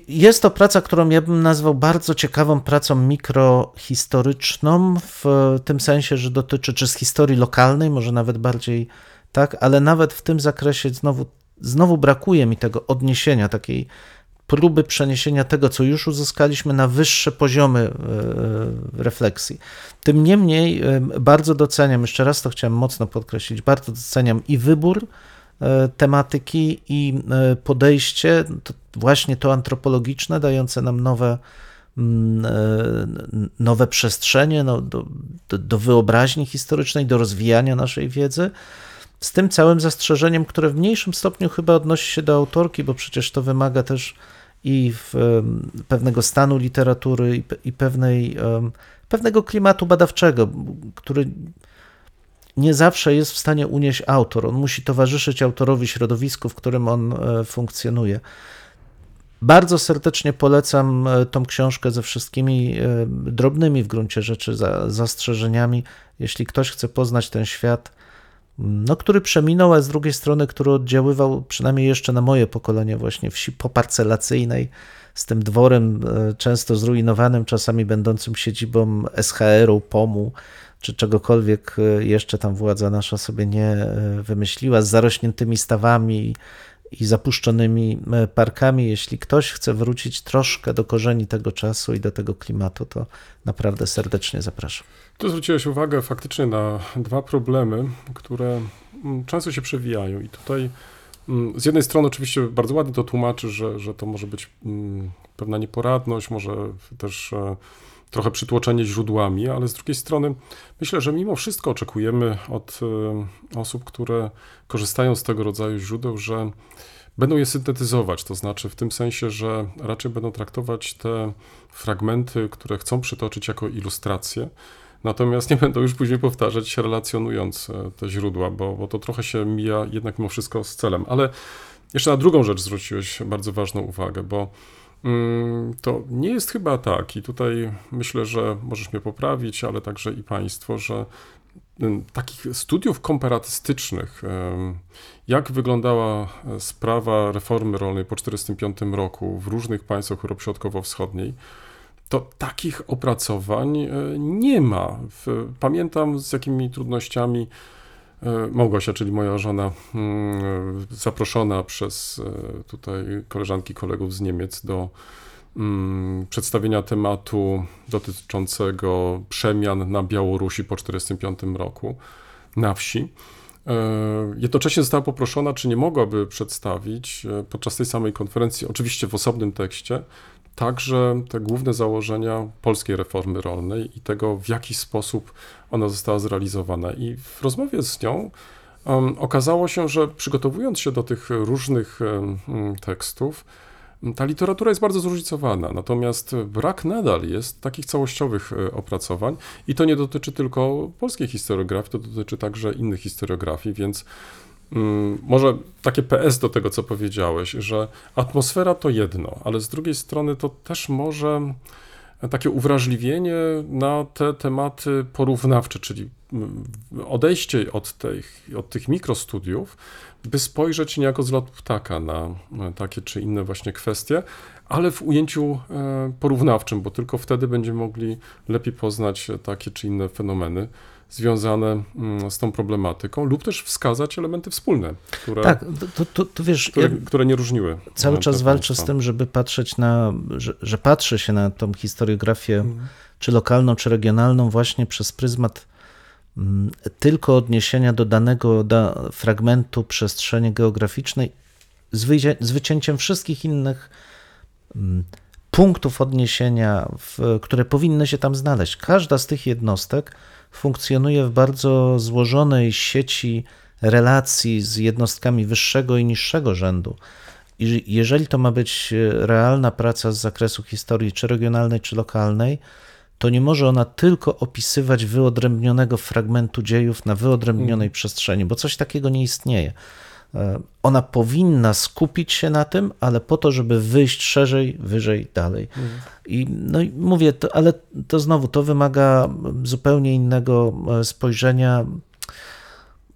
Jest to praca, którą ja bym nazwał bardzo ciekawą pracą mikrohistoryczną, w tym sensie, że dotyczy czy z historii lokalnej, może nawet bardziej tak, ale nawet w tym zakresie znowu, znowu brakuje mi tego odniesienia, takiej próby przeniesienia tego, co już uzyskaliśmy, na wyższe poziomy refleksji. Tym niemniej bardzo doceniam, jeszcze raz to chciałem mocno podkreślić, bardzo doceniam i wybór tematyki i podejście, to właśnie to antropologiczne, dające nam nowe mm, e, nowe przestrzenie no, do, do wyobraźni historycznej, do rozwijania naszej wiedzy. Z tym całym zastrzeżeniem, które w mniejszym stopniu chyba odnosi się do autorki, bo przecież to wymaga też i w, em, pewnego stanu literatury, i, i pewnej, em, pewnego klimatu badawczego, który nie zawsze jest w stanie unieść autor. On musi towarzyszyć autorowi środowisku, w którym on e, funkcjonuje. Bardzo serdecznie polecam e, tą książkę ze wszystkimi e, drobnymi w gruncie rzeczy za, zastrzeżeniami. Jeśli ktoś chce poznać ten świat, no, który przeminął, a z drugiej strony, który oddziaływał przynajmniej jeszcze na moje pokolenie, właśnie wsi poparcelacyjnej, z tym dworem e, często zrujnowanym, czasami będącym siedzibą SHR-u, POM-u, czy czegokolwiek e, jeszcze tam władza nasza sobie nie e, wymyśliła, z zarośniętymi stawami i zapuszczonymi e, parkami. Jeśli ktoś chce wrócić troszkę do korzeni tego czasu i do tego klimatu, to naprawdę serdecznie zapraszam. Tu zwróciłeś uwagę faktycznie na dwa problemy, które mm, często się przewijają. I tutaj mm, z jednej strony oczywiście bardzo ładnie to tłumaczy, że, że to może być mm, pewna nieporadność, może też e, trochę przytłoczenie źródłami, ale z drugiej strony myślę, że mimo wszystko oczekujemy od e, osób, które korzystają z tego rodzaju źródeł, że będą je syntetyzować, to znaczy w tym sensie, że raczej będą traktować te fragmenty, które chcą przytoczyć jako ilustracje, Natomiast nie będą już później powtarzać, relacjonując e, te źródła, bo, bo to trochę się mija jednak mimo wszystko z celem. Ale jeszcze na drugą rzecz zwróciłeś bardzo ważną uwagę, bo to nie jest chyba tak, i tutaj myślę, że możesz mnie poprawić, ale także i Państwo, że mm, takich studiów komparatystycznych, jak wyglądała e, sprawa reformy rolnej po 1945 roku w różnych państwach Europy Środkowo-Wschodniej, to takich opracowań e, nie ma. Pamiętam z jakimi trudnościami Małgosia, czyli moja żona, mm, zaproszona przez e, tutaj koleżanki, kolegów z Niemiec do mm, przedstawienia tematu dotyczącego przemian na Białorusi po 1945 roku na wsi. E, Jednocześnie została poproszona, czy nie mogłaby przedstawić e, podczas tej samej konferencji, oczywiście w osobnym tekście, także te główne założenia polskiej reformy rolnej i tego, w jaki sposób ona została zrealizowana. I w rozmowie z nią em, okazało się, że przygotowując się do tych różnych mm, tekstów, ta literatura jest bardzo zróżnicowana, natomiast brak nadal jest takich całościowych e, opracowań i to nie dotyczy tylko polskiej historiografii, to dotyczy także innych historiografii, więc może takie PS do tego, co powiedziałeś, że atmosfera to jedno, ale z drugiej strony to też może takie uwrażliwienie na te tematy porównawcze, czyli mm, odejście od tych, od tych mikrostudiów, by spojrzeć niejako z lotu ptaka na takie czy inne właśnie kwestie, ale w ujęciu e, porównawczym, bo tylko wtedy będziemy mogli lepiej poznać takie czy inne fenomeny związane mm, z tą problematyką, lub też wskazać elementy wspólne, które, Tak, to, to, to, wiesz, które, ja które nie różniły. cały e, czas walczę z państwa. tym, żeby patrzeć na, że, że patrzy się na tą historiografię, czy lokalną, czy regionalną, właśnie przez pryzmat mm, tylko odniesienia do danego da, fragmentu przestrzeni geograficznej, z, wyjdzie, z wycięciem wszystkich innych mm, punktów odniesienia, w, które powinny się tam znaleźć. Każda z tych jednostek funkcjonuje w bardzo złożonej sieci relacji z jednostkami wyższego i niższego rzędu. I jeżeli to ma być e, realna praca z zakresu historii, czy regionalnej, czy lokalnej, to nie może ona tylko opisywać wyodrębnionego fragmentu dziejów na wyodrębnionej przestrzeni, bo coś takiego nie istnieje. E, Ona powinna skupić się na tym, ale po to, żeby wyjść szerzej, wyżej, dalej. I, no i mówię, to, ale to znowu to wymaga zupełnie innego e, spojrzenia.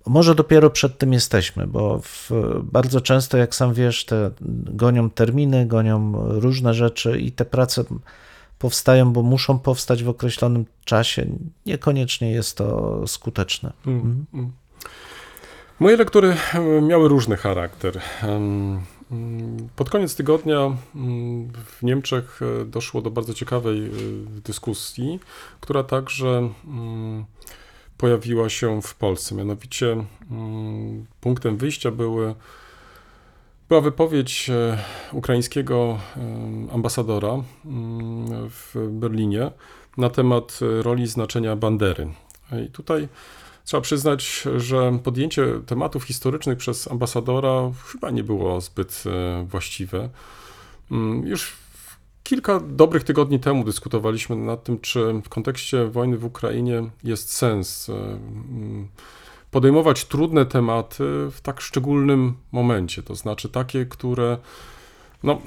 Może dopiero przed tym jesteśmy, bo w, bardzo często, jak sam wiesz, te gonią terminy, gonią różne rzeczy i te prace powstają, bo muszą powstać w określonym czasie. Niekoniecznie jest to skuteczne. Mm, mm. Moje lektury miały różny charakter. Pod koniec tygodnia w Niemczech e, doszło do bardzo ciekawej e, dyskusji, która także pojawiła się w Polsce. Mianowicie punktem wyjścia były była wypowiedź e, ukraińskiego ambasadora w Berlinie na temat roli i znaczenia bandery. I tutaj trzeba przyznać, że podjęcie tematów historycznych przez ambasadora chyba nie było zbyt e, właściwe. Mm, Już kilka dobrych tygodni temu dyskutowaliśmy nad tym, czy w kontekście wojny w Ukrainie jest sens e, mm, podejmować trudne tematy w tak szczególnym momencie, to znaczy takie, które no,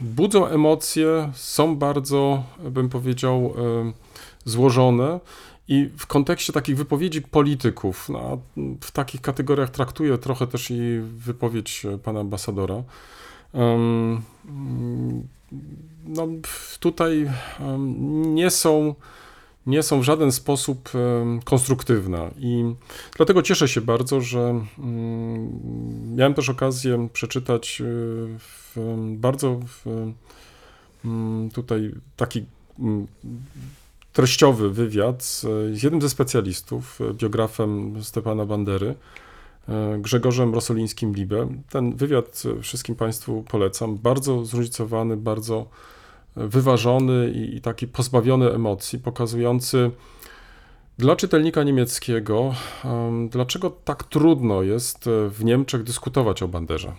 budzą emocje, są bardzo, bym powiedział, e, złożone i w kontekście takich wypowiedzi polityków, no, w takich kategoriach traktuję trochę też i wypowiedź e, pana ambasadora. Mm, no, tutaj em, nie są, nie są w żaden sposób konstruktywne i dlatego cieszę się bardzo, że mm, miałem też okazję przeczytać e, w, bardzo w, tutaj taki mm, treściowy wywiad z, z jednym ze specjalistów, e, biografem Stepana Bandery, e, Grzegorzem Rosolińskim-Libe. Ten wywiad e, wszystkim Państwu polecam. Bardzo zróżnicowany, bardzo wyważony i, i taki pozbawiony emocji, pokazujący dla czytelnika niemieckiego, em, dlaczego tak trudno jest w Niemczech dyskutować o Banderze.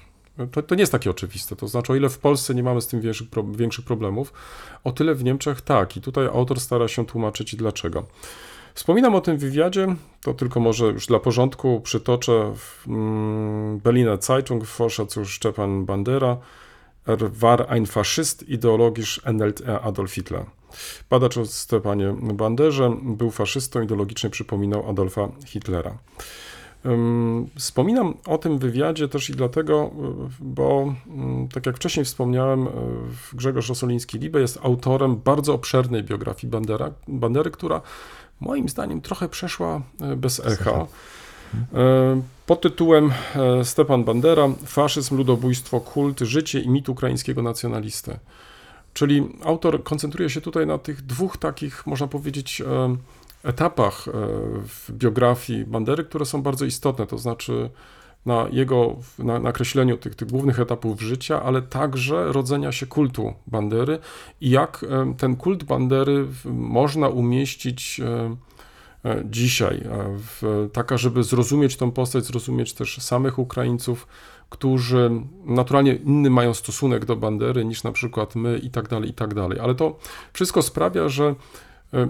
To, to nie jest takie oczywiste. To znaczy, o ile w Polsce nie mamy z tym większych, większych problemów, o tyle w Niemczech tak. I tutaj autor stara się tłumaczyć dlaczego. Wspominam o tym wywiadzie, to tylko może już dla porządku przytoczę. mm, Berliner Zeitung forscher zu Stepan Bandera. Er war ein Faschist, ideologisch ähnelt er Adolf Hitler. Badacz o Stepanie Banderze był faszystą, ideologicznie przypominał Adolfa Hitlera. Wspominam o tym wywiadzie też i dlatego, y, bo mm, tak jak wcześniej wspomniałem, y, Grzegorz Rosoliński-Libe jest autorem bardzo obszernej biografii Bandera, Bandery, która moim zdaniem trochę przeszła y, bez echa. Pod tytułem Stepan Bandera, faszyzm, ludobójstwo, kult, życie i mit ukraińskiego nacjonalisty. Czyli autor koncentruje się tutaj na tych dwóch takich, można powiedzieć, e, etapach e, w biografii Bandery, które są bardzo istotne, to znaczy na jego na, nakreśleniu tych, tych głównych etapów życia, ale także rodzenia się kultu Bandery i jak e, ten kult Bandery można umieścić e, dzisiaj, w, taka, żeby zrozumieć tą postać, zrozumieć też samych Ukraińców, którzy naturalnie inny mają stosunek do Bandery niż na przykład my i tak dalej, i tak dalej. Ale to wszystko sprawia, że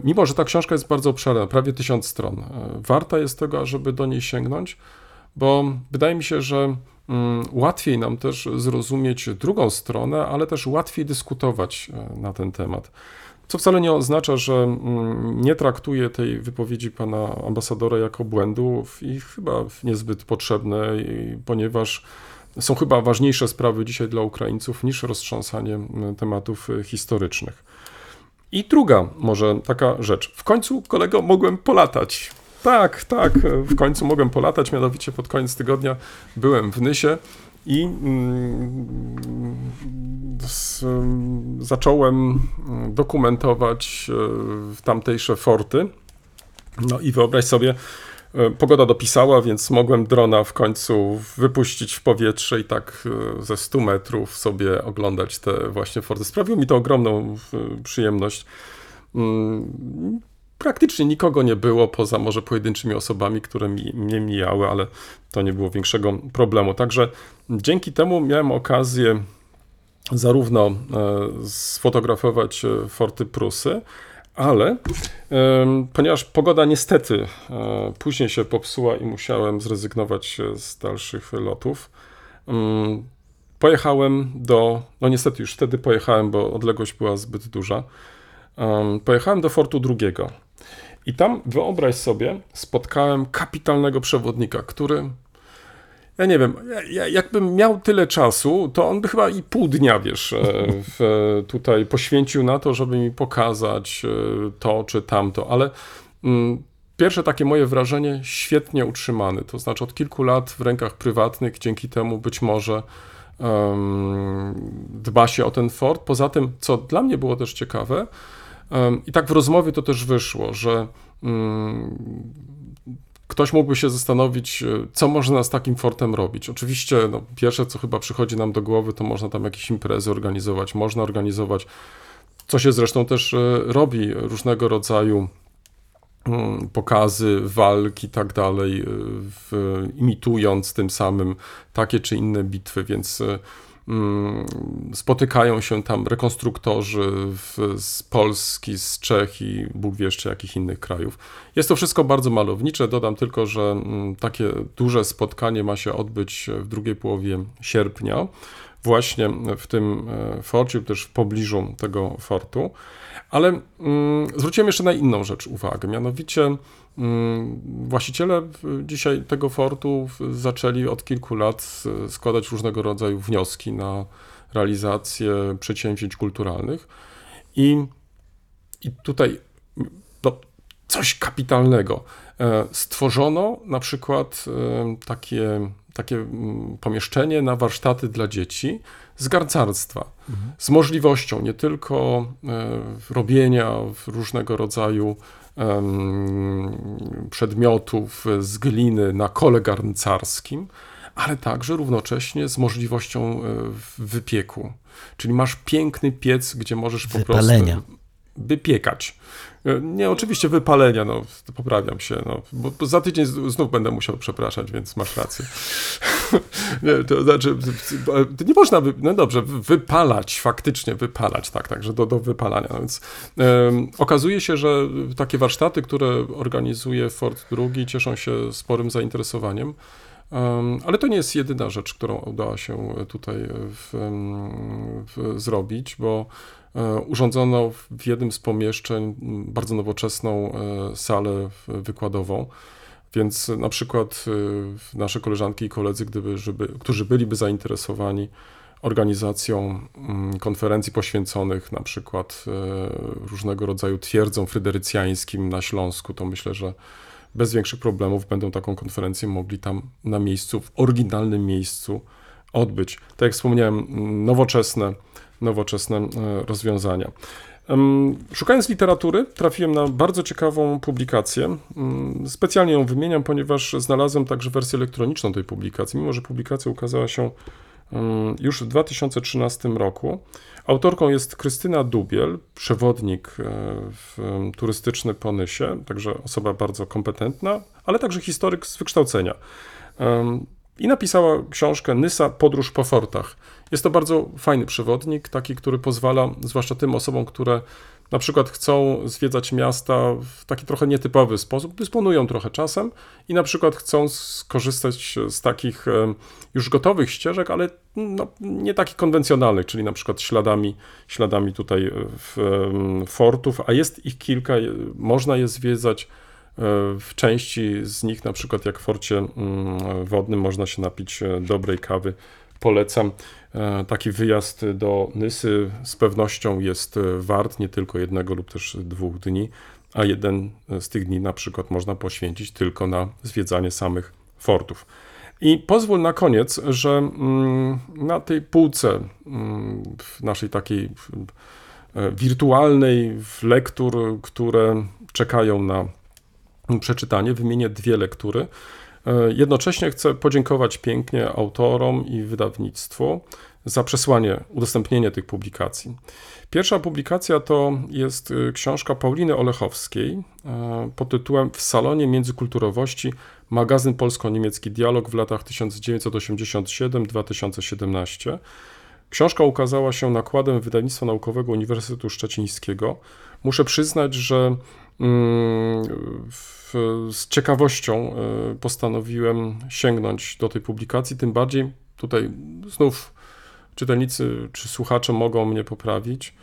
mimo, że ta książka jest bardzo obszerna, prawie tysiąc stron, e, warta jest tego, żeby do niej sięgnąć, bo wydaje mi się, że mm, łatwiej nam też zrozumieć drugą stronę, ale też łatwiej dyskutować e, na ten temat. Co wcale nie oznacza, że mm, nie traktuję tej wypowiedzi pana ambasadora jako błędów i chyba niezbyt potrzebnej, ponieważ są chyba ważniejsze sprawy dzisiaj dla Ukraińców niż roztrząsanie mm, tematów historycznych. I druga może taka rzecz. W końcu, kolego, mogłem polatać. Tak, tak, w końcu mogłem polatać, mianowicie pod koniec tygodnia byłem w Nysie i mm, mm, zacząłem mm, dokumentować e, tamtejsze forty. No i wyobraź sobie, pogoda dopisała, więc mogłem drona w końcu wypuścić w powietrze i tak e, ze 100 metrów sobie oglądać te właśnie forty. Sprawiło mi to ogromną e, przyjemność. Mm, Praktycznie nikogo nie było, poza może pojedynczymi osobami, które mi, mnie mijały, ale to nie było większego problemu. Także dzięki temu miałem okazję zarówno e, sfotografować e, forty Prusy, ale ponieważ pogoda niestety e, później się popsuła i musiałem zrezygnować e, z dalszych lotów, mm, pojechałem do, no niestety już wtedy pojechałem, bo odległość była zbyt duża, em, pojechałem do fortu drugiego. I tam, wyobraź sobie, spotkałem kapitalnego przewodnika, który ja nie wiem, ja- ja, jakbym miał tyle czasu, to on by chyba i pół dnia, wiesz, e, w, tutaj poświęcił na to, żeby mi pokazać e, to czy tamto, ale mm, pierwsze takie moje wrażenie, świetnie utrzymany, to znaczy od kilku lat w rękach prywatnych, dzięki temu być może em, dba się o ten fort. Poza tym, co dla mnie było też ciekawe, em, i tak w rozmowie to też wyszło, że mm, ktoś mógłby się zastanowić, e, co można z takim fortem robić. Oczywiście, no, pierwsze, co chyba przychodzi nam do głowy, to można tam jakieś imprezy organizować, można organizować, co się zresztą też e, robi, różnego rodzaju mm, pokazy, walki i tak dalej, e, imitując tym samym takie czy inne bitwy, więc spotykają się tam rekonstruktorzy z Polski, z Czech i Bóg wie jeszcze jakich innych krajów. Jest to wszystko bardzo malownicze. Dodam tylko, że mm, takie duże spotkanie ma się odbyć w drugiej połowie sierpnia, właśnie w tym e, forcie, też w pobliżu tego fortu. Ale mm, zwróciłem jeszcze na inną rzecz uwagę, mianowicie mm, właściciele dzisiaj tego fortu zaczęli od kilku lat składać różnego rodzaju wnioski na realizację przedsięwzięć kulturalnych i, i tutaj coś kapitalnego. E, Stworzono na przykład e, takie, takie pomieszczenie na warsztaty dla dzieci z garncarstwa, z możliwością nie tylko e, robienia różnego rodzaju przedmiotów z gliny na kole garncarskim, ale także równocześnie z możliwością wypieku. Czyli masz piękny piec, gdzie możesz po Wypalenia. prostu wypiekać. E, Nie, oczywiście wypalenia, no, poprawiam się, no, bo za tydzień znów będę musiał przepraszać, więc masz rację. nie, to znaczy, to nie można, wy, no dobrze, wy- wypalać, faktycznie wypalać, tak, także do, do wypalania. No więc okazuje się, że takie warsztaty, które organizuje Fort II cieszą się sporym zainteresowaniem. Ale to nie jest jedyna rzecz, którą udało się tutaj w, w, zrobić, bo e, urządzono w jednym z pomieszczeń bardzo nowoczesną e, salę wykładową. Więc na przykład e, nasze koleżanki i koledzy, gdyby, żeby, którzy byliby zainteresowani organizacją mm, konferencji poświęconych na przykład e, różnego rodzaju twierdzom fryderycjańskim na Śląsku, to myślę, że bez większych problemów będą taką konferencję mogli tam na miejscu, w oryginalnym miejscu odbyć. Tak jak wspomniałem, mm, nowoczesne, nowoczesne e, rozwiązania. Szukając literatury, trafiłem na bardzo ciekawą publikację. Specjalnie ją wymieniam, ponieważ znalazłem także wersję elektroniczną tej publikacji, mimo że publikacja ukazała się już w 2013 roku. Autorką jest Krystyna Dubiel, przewodnik e, turystyczny po Nysie, także osoba bardzo kompetentna, ale także historyk z wykształcenia. I napisała książkę Nysa Podróż po fortach. Jest to bardzo fajny przewodnik, taki, który pozwala, zwłaszcza tym osobom, które na przykład chcą zwiedzać miasta w taki trochę nietypowy sposób, dysponują trochę czasem i na przykład chcą skorzystać z takich em, już gotowych ścieżek, ale no, nie takich konwencjonalnych, czyli na przykład śladami, śladami tutaj e, fortów, a jest ich kilka, je- można je zwiedzać. E, W części z nich, na przykład jak w forcie mm, wodnym, można się napić e, dobrej kawy. Polecam. E, Taki wyjazd do Nysy z pewnością jest e, wart nie tylko jednego lub też dwóch dni, a jeden z tych dni na przykład można poświęcić tylko na zwiedzanie samych fortów. I pozwól na koniec, że mm, na tej półce mm, w naszej takiej e, wirtualnej lektur, które czekają na przeczytanie, wymienię dwie lektury. E, Jednocześnie chcę podziękować pięknie autorom i wydawnictwu za przesłanie, udostępnienie tych publikacji. Pierwsza publikacja to jest y, książka Pauliny Olechowskiej e, pod tytułem W salonie międzykulturowości magazyn polsko-niemiecki dialog w latach 1987-2017. Książka ukazała się nakładem wydawnictwa naukowego Uniwersytetu Szczecińskiego. Muszę przyznać, że w, z ciekawością e, postanowiłem sięgnąć do tej publikacji, tym bardziej tutaj znów czytelnicy czy słuchacze mogą mnie poprawić,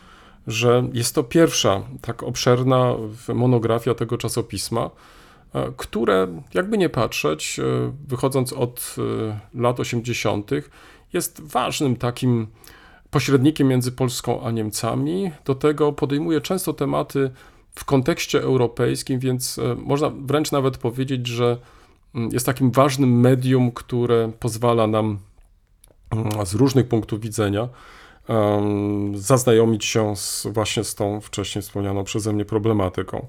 że jest to pierwsza tak obszerna monografia tego czasopisma, e, które, jakby nie patrzeć, e, wychodząc od lat 80., jest ważnym takim pośrednikiem między Polską a Niemcami. Do tego podejmuje często tematy w kontekście europejskim, więc e, można wręcz nawet powiedzieć, że mm, jest takim ważnym medium, które pozwala nam mm, z różnych punktów widzenia zaznajomić się z, właśnie z tą wcześniej wspomnianą przeze mnie problematyką.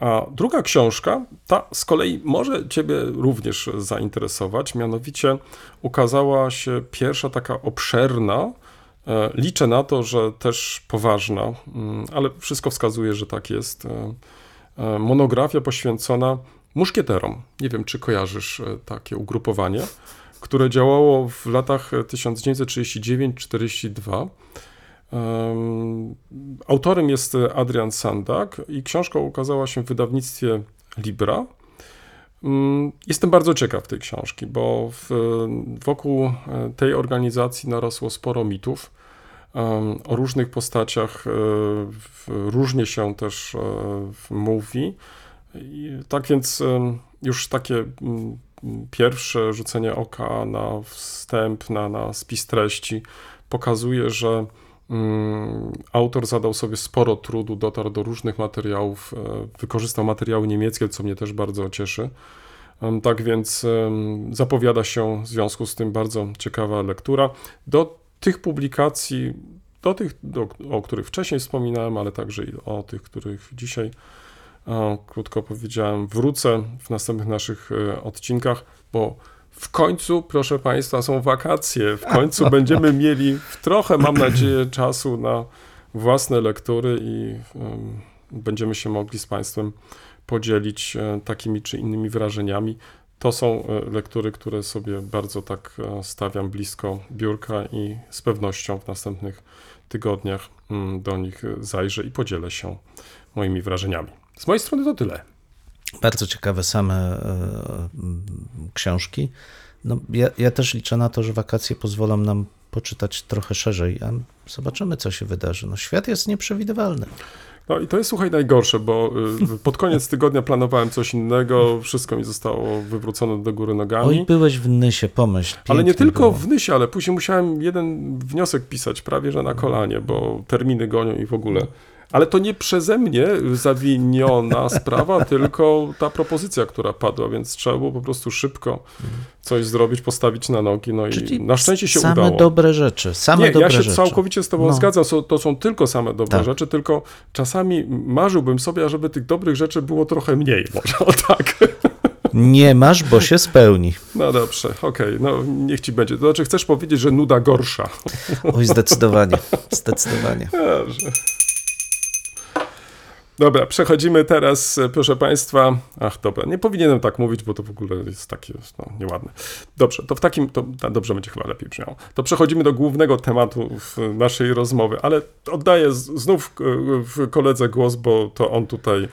A druga książka, ta z kolei może Ciebie również zainteresować, mianowicie ukazała się pierwsza taka obszerna, liczę na to, że też poważna, mm, ale wszystko wskazuje, że tak jest, e, e, monografia poświęcona muszkieterom. Nie wiem, czy kojarzysz e, takie ugrupowanie, które działało w latach 1939-42. Em, Autorem jest Adrian Sandak i książka ukazała się w wydawnictwie Libra. Mm, Jestem bardzo ciekaw tej książki, bo w, wokół e, tej organizacji narosło sporo mitów o różnych postaciach. e, Różnie się też e, mówi. I tak więc już takie mm, pierwsze rzucenie oka na wstęp, na, na spis treści pokazuje, że mm, autor zadał sobie sporo trudu, dotarł do różnych materiałów, e, wykorzystał materiały niemieckie, co mnie też bardzo cieszy. Tak więc zapowiada się w związku z tym bardzo ciekawa lektura. Do tych publikacji, do tych, do, o których wcześniej wspominałem, ale także i o tych, których dzisiaj e, krótko powiedziałem, wrócę w następnych naszych e, odcinkach, bo w końcu, proszę Państwa, są wakacje. W końcu będziemy mieli trochę, mam nadzieję, czasu na własne lektury i em, będziemy się mogli z Państwem podzielić e, takimi czy innymi wrażeniami. To są e, lektury, które sobie bardzo tak e, stawiam blisko biurka i z pewnością w następnych tygodniach mm, do nich zajrzę i podzielę się moimi wrażeniami. Z mojej strony to tyle. Bardzo ciekawe same e, książki. No, ja, ja też liczę na to, że wakacje pozwolą nam poczytać trochę szerzej, a zobaczymy, co się wydarzy. No, świat jest nieprzewidywalny. No i to jest, słuchaj, najgorsze, bo y, pod koniec tygodnia planowałem coś innego, wszystko mi zostało wywrócone do góry nogami. Oj, byłeś w Nysie, pomyśl. Ale nie tylko było. w Nysie, ale później musiałem jeden wniosek pisać prawie że na kolanie, bo terminy gonią i w ogóle. Ale to nie przeze mnie zawiniona sprawa, tylko ta propozycja, która padła, więc trzeba było po prostu szybko coś zrobić, postawić na nogi, no Czyli i na szczęście się same udało. dobre rzeczy, same Nie, dobre ja się rzeczy. całkowicie z Tobą No. zgadzam. To są tylko same dobre Tak. rzeczy, tylko czasami marzyłbym sobie, ażeby tych dobrych rzeczy było trochę mniej. Może o tak. Nie masz, bo się spełni. No dobrze, okej, no niech ci będzie. To znaczy, chcesz powiedzieć, że nuda gorsza. Oj, zdecydowanie, zdecydowanie. Dobrze. Dobra, przechodzimy teraz, e, proszę Państwa. Ach, dobra, nie powinienem tak mówić, bo to w ogóle jest takie no, nieładne. Dobrze, to w takim, to dobrze będzie chyba lepiej brzmiało. To przechodzimy do głównego tematu naszej rozmowy, ale oddaję znów e, w koledze głos, bo to on tutaj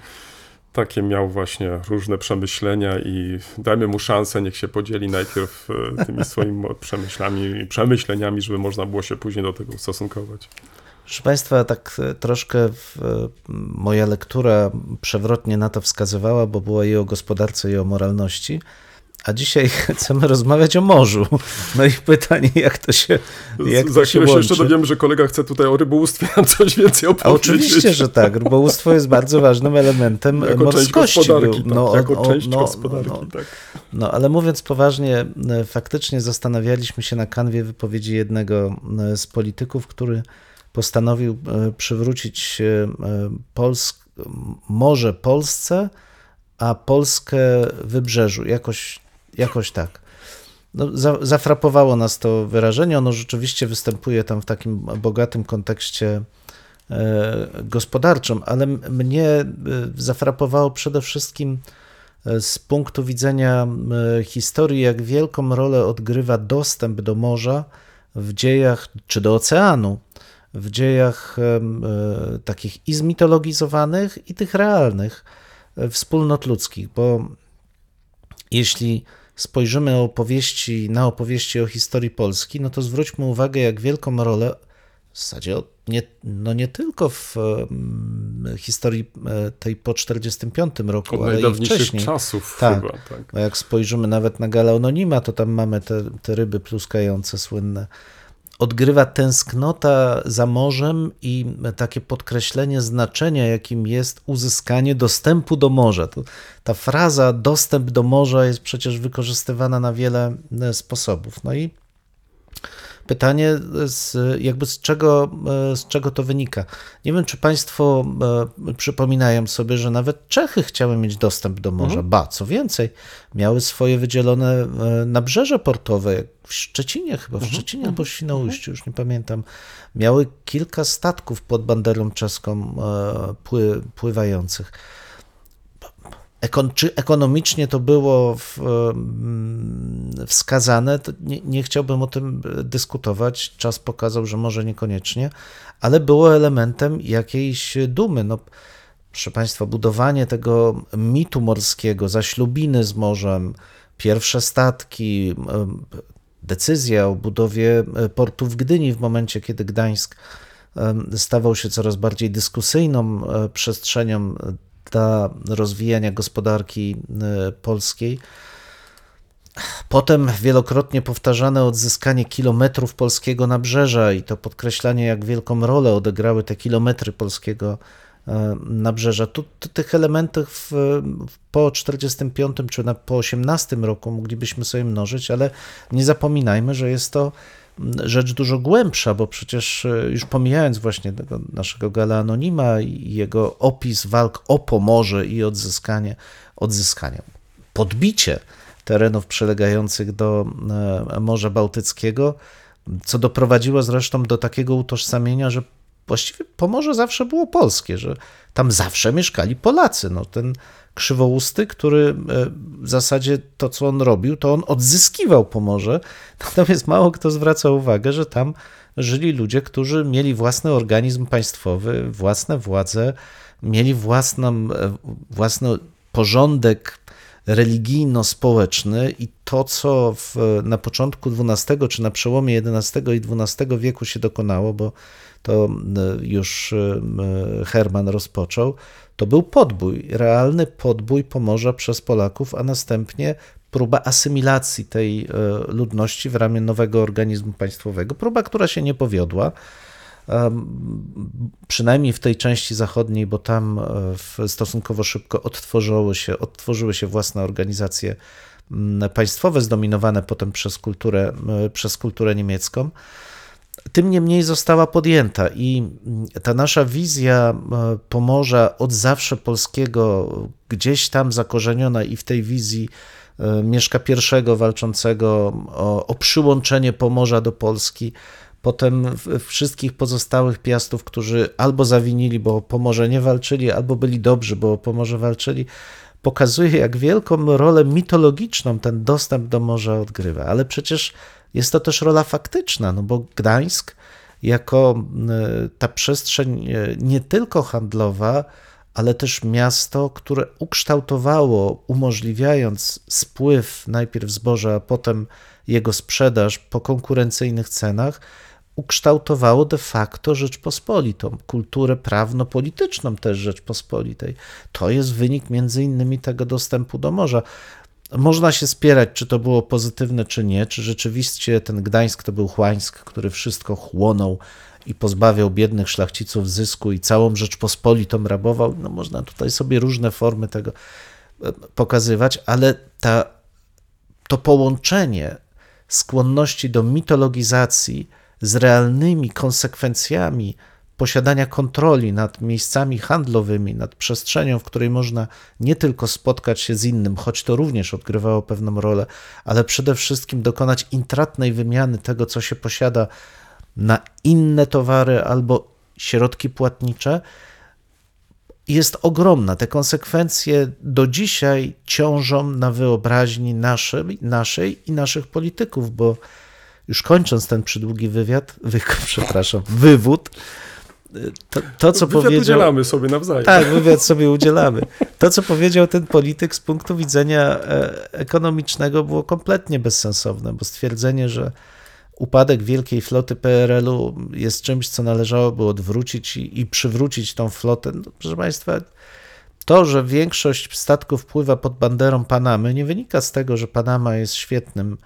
takie miał właśnie różne przemyślenia i dajmy mu szansę, niech się podzieli najpierw e, tymi swoimi przemyślami i przemyśleniami, żeby można było się później do tego ustosunkować. Proszę Państwa, tak e, troszkę w, e, moja lektura przewrotnie na to wskazywała, bo była i o gospodarce, i o moralności. A dzisiaj chcemy rozmawiać o morzu. No i pytanie, jak to się, jak Za to się chwilę się łączy. jeszcze dowiemy, że kolega chce tutaj o rybołówstwie nam coś więcej A opowiedzieć. oczywiście, że tak. Rybołówstwo jest bardzo ważnym elementem Jako część morskości. gospodarki, był. tak, jako o- część no, gospodarki, no, tak. No, ale mówiąc poważnie, e, faktycznie zastanawialiśmy się na kanwie wypowiedzi jednego z polityków, który postanowił e, przywrócić e, e, Polsk, morze Polsce, a Polskę wybrzeżu. Jakoś, jakoś tak. No, za, zafrapowało nas to wyrażenie. Ono rzeczywiście występuje tam w takim bogatym kontekście gospodarczym, ale mnie zafrapowało przede wszystkim z punktu widzenia historii, jak wielką rolę odgrywa dostęp do morza w dziejach, czy do oceanu, w dziejach e, takich i zmitologizowanych, i tych realnych e, wspólnot ludzkich, bo jeśli spojrzymy opowieści, na opowieści o historii Polski, no to zwróćmy uwagę, jak wielką rolę w zasadzie nie, no nie tylko w historii e, tej po 45 roku, Od ale i wcześniej. czasów Tak. chyba, tak. Jak spojrzymy nawet na Galeononima, to tam mamy te, te ryby pluskające słynne. Odgrywa tęsknota za morzem i takie podkreślenie znaczenia, jakim jest uzyskanie dostępu do morza. Ta fraza dostęp do morza jest przecież wykorzystywana na wiele e, sposobów. No i pytanie, z, jakby z czego, e, z czego to wynika. Nie wiem, czy Państwo e, przypominają sobie, że nawet Czechy chciały mieć dostęp do morza. Ba, co więcej, miały swoje wydzielone e, nabrzeże portowe, w Szczecinie chyba, w Szczecinie albo w Świnoujściu, już nie pamiętam. Miały kilka statków pod banderą czeską pły, pływających. Ekon, czy ekonomicznie to było w, wskazane, nie, nie chciałbym o tym dyskutować. Czas pokazał, że może niekoniecznie, ale było elementem jakiejś dumy. No, proszę Państwa, budowanie tego mitu morskiego, zaślubiny z morzem, pierwsze statki, decyzja o budowie e, portu w Gdyni w momencie, kiedy Gdańsk stawał się coraz bardziej dyskusyjną e, przestrzenią dla rozwijania gospodarki e, polskiej. Potem wielokrotnie powtarzane odzyskanie kilometrów polskiego nabrzeża i to podkreślanie, jak wielką rolę odegrały te kilometry polskiego e, nabrzeża. Tu, tu tych elementów w, po 45 czy na, po 18 roku moglibyśmy sobie mnożyć, ale nie zapominajmy, że jest to rzecz dużo głębsza, bo przecież e, już pomijając właśnie tego naszego Gala Anonima i jego opis walk o Pomorze i odzyskanie, odzyskanie, podbicie terenów przylegających do e, Morza Bałtyckiego, co doprowadziło zresztą do takiego utożsamienia, że właściwie Pomorze zawsze było polskie, że tam zawsze mieszkali Polacy. No, ten krzywousty, który e, w zasadzie to, co on robił, to on odzyskiwał Pomorze, natomiast mało kto zwraca uwagę, że tam żyli ludzie, którzy mieli własny organizm państwowy, własne władze, mieli własną, e, własny porządek religijno-społeczny i to, co w, na początku XII czy na przełomie XI i XII wieku się dokonało, bo to już Herman rozpoczął, to był podbój, realny podbój Pomorza przez Polaków, a następnie próba asymilacji tej ludności w ramię nowego organizmu państwowego. Próba, która się nie powiodła przynajmniej w tej części zachodniej, bo tam stosunkowo szybko odtworzyły się, odtworzyły się własne organizacje państwowe, zdominowane potem przez kulturę, przez kulturę niemiecką. Tym niemniej została podjęta i ta nasza wizja Pomorza od zawsze polskiego, gdzieś tam zakorzeniona i w tej wizji Mieszka I walczącego o, o przyłączenie Pomorza do Polski, potem wszystkich pozostałych piastów, którzy albo zawinili, bo o Pomorze nie walczyli, albo byli dobrzy, bo o Pomorze walczyli, pokazuje, jak wielką rolę mitologiczną ten dostęp do morza odgrywa. Ale przecież jest to też rola faktyczna, no bo Gdańsk jako ta przestrzeń nie tylko handlowa, ale też miasto, które ukształtowało, umożliwiając spływ najpierw zboża, a potem jego sprzedaż po konkurencyjnych cenach, ukształtowało de facto Rzeczpospolitą, kulturę prawno-polityczną też Rzeczpospolitej. To jest wynik między innymi tego dostępu do morza. Można się spierać, czy to było pozytywne, czy nie, czy rzeczywiście ten Gdańsk to był Chłańsk, który wszystko chłonął i pozbawiał biednych szlachciców zysku i całą Rzeczpospolitą rabował. No można tutaj sobie różne formy tego pokazywać, ale ta, to połączenie skłonności do mitologizacji z realnymi konsekwencjami posiadania kontroli nad miejscami handlowymi, nad przestrzenią, w której można nie tylko spotkać się z innym, choć to również odgrywało pewną rolę, ale przede wszystkim dokonać intratnej wymiany tego, co się posiada na inne towary albo środki płatnicze, jest ogromna. Te konsekwencje do dzisiaj ciążą na wyobraźni naszej, naszej i naszych polityków, bo już kończąc ten przydługi wywiad, wy, przepraszam, wywód, to, to co wywiad powiedział... udzielamy sobie nawzajem. Tak, wywiad sobie udzielamy. To, co powiedział ten polityk z punktu widzenia e, ekonomicznego było kompletnie bezsensowne, bo stwierdzenie, że upadek wielkiej floty PRL-u jest czymś, co należałoby odwrócić i, i przywrócić tą flotę. No, proszę Państwa, to, że większość statków pływa pod banderą Panamy, nie wynika z tego, że Panama jest świetnym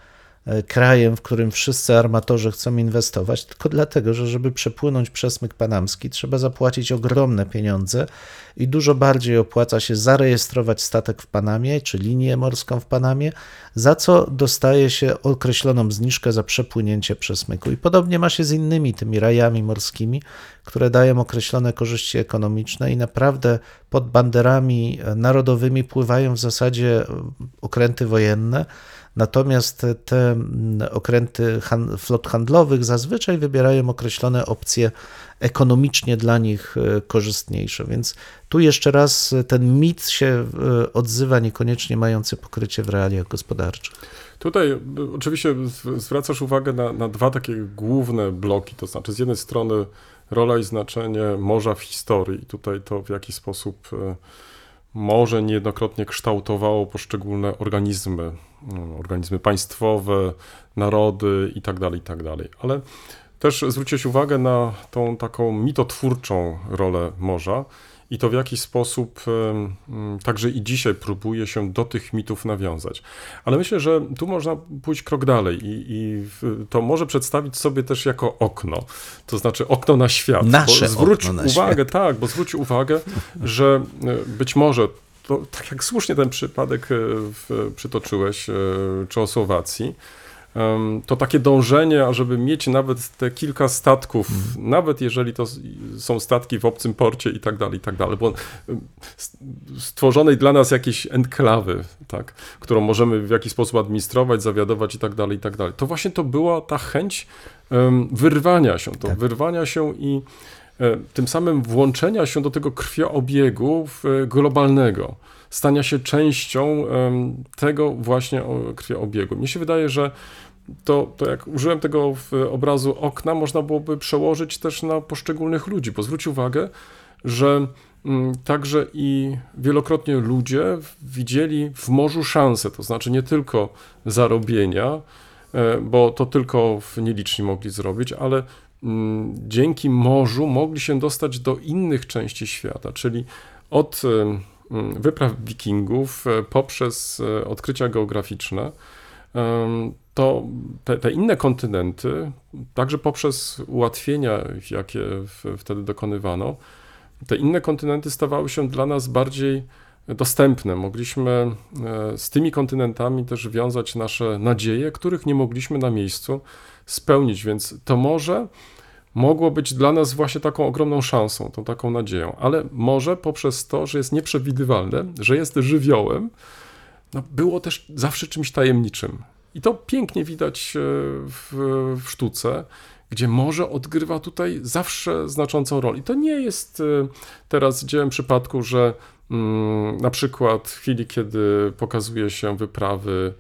krajem, w którym wszyscy armatorzy chcą inwestować, tylko dlatego, że żeby przepłynąć przesmyk panamski, trzeba zapłacić ogromne pieniądze i dużo bardziej opłaca się zarejestrować statek w Panamie czy linię morską w Panamie, za co dostaje się określoną zniżkę za przepłynięcie przesmyku. I podobnie ma się z innymi tymi rajami morskimi, które dają określone korzyści ekonomiczne i naprawdę pod banderami narodowymi pływają w zasadzie okręty wojenne. Natomiast te mm, okręty flot handlowych zazwyczaj wybierają określone opcje ekonomicznie dla nich e, korzystniejsze. Więc tu jeszcze raz ten mit się e, odzywa, niekoniecznie mający pokrycie w realiach gospodarczych. Tutaj oczywiście zwracasz uwagę na, na dwa takie główne bloki, to znaczy z jednej strony rola i znaczenie morza w historii. Tutaj to w jaki sposób morze niejednokrotnie kształtowało poszczególne organizmy, no, organizmy państwowe, narody itd., itd. Ale też zwróciłeś uwagę na tą taką mitotwórczą rolę morza i to w jaki sposób mm, także i dzisiaj próbuje się do tych mitów nawiązać. Ale myślę, że tu można pójść krok dalej i, i to może przedstawić sobie też jako okno, to znaczy okno na świat. Nasze zwróć okno na uwagę, tak, bo zwróć uwagę, że e, być może to, tak jak słusznie ten przypadek e, przytoczyłeś, e, czy o Słowacji, to takie dążenie, ażeby mieć nawet te kilka statków, nawet jeżeli to są statki w obcym porcie i tak dalej, i tak dalej, bo stworzonej dla nas jakiejś enklawy, tak, którą możemy w jakiś sposób administrować, zawiadować i tak dalej, i tak dalej. To właśnie to była ta chęć wyrwania się, to Tak. wyrwania się i e, tym samym włączenia się do tego krwioobiegu e, globalnego, stania się częścią tego właśnie krwioobiegu. Mnie się wydaje, że to, to jak użyłem tego w obrazu okna, można byłoby przełożyć też na poszczególnych ludzi, bo zwróć uwagę, że mm, także i wielokrotnie ludzie widzieli w morzu szansę, to znaczy nie tylko zarobienia, e, bo to tylko nieliczni mogli zrobić, ale mm, dzięki morzu mogli się dostać do innych części świata, czyli od em, mm, wypraw wikingów e, poprzez e, odkrycia geograficzne, to te, te inne kontynenty, także poprzez ułatwienia, jakie wtedy dokonywano, te inne kontynenty stawały się dla nas bardziej dostępne. Mogliśmy e, z tymi kontynentami też wiązać nasze nadzieje, których nie mogliśmy na miejscu spełnić, więc to może mogło być dla nas właśnie taką ogromną szansą, tą taką nadzieją, ale może poprzez to, że jest nieprzewidywalne, że jest żywiołem, no było też zawsze czymś tajemniczym. I to pięknie widać e, w, w sztuce, gdzie morze odgrywa tutaj zawsze znaczącą rolę. I to nie jest e, teraz dziełem przypadku, że mm, na przykład w chwili, kiedy pokazuje się wyprawy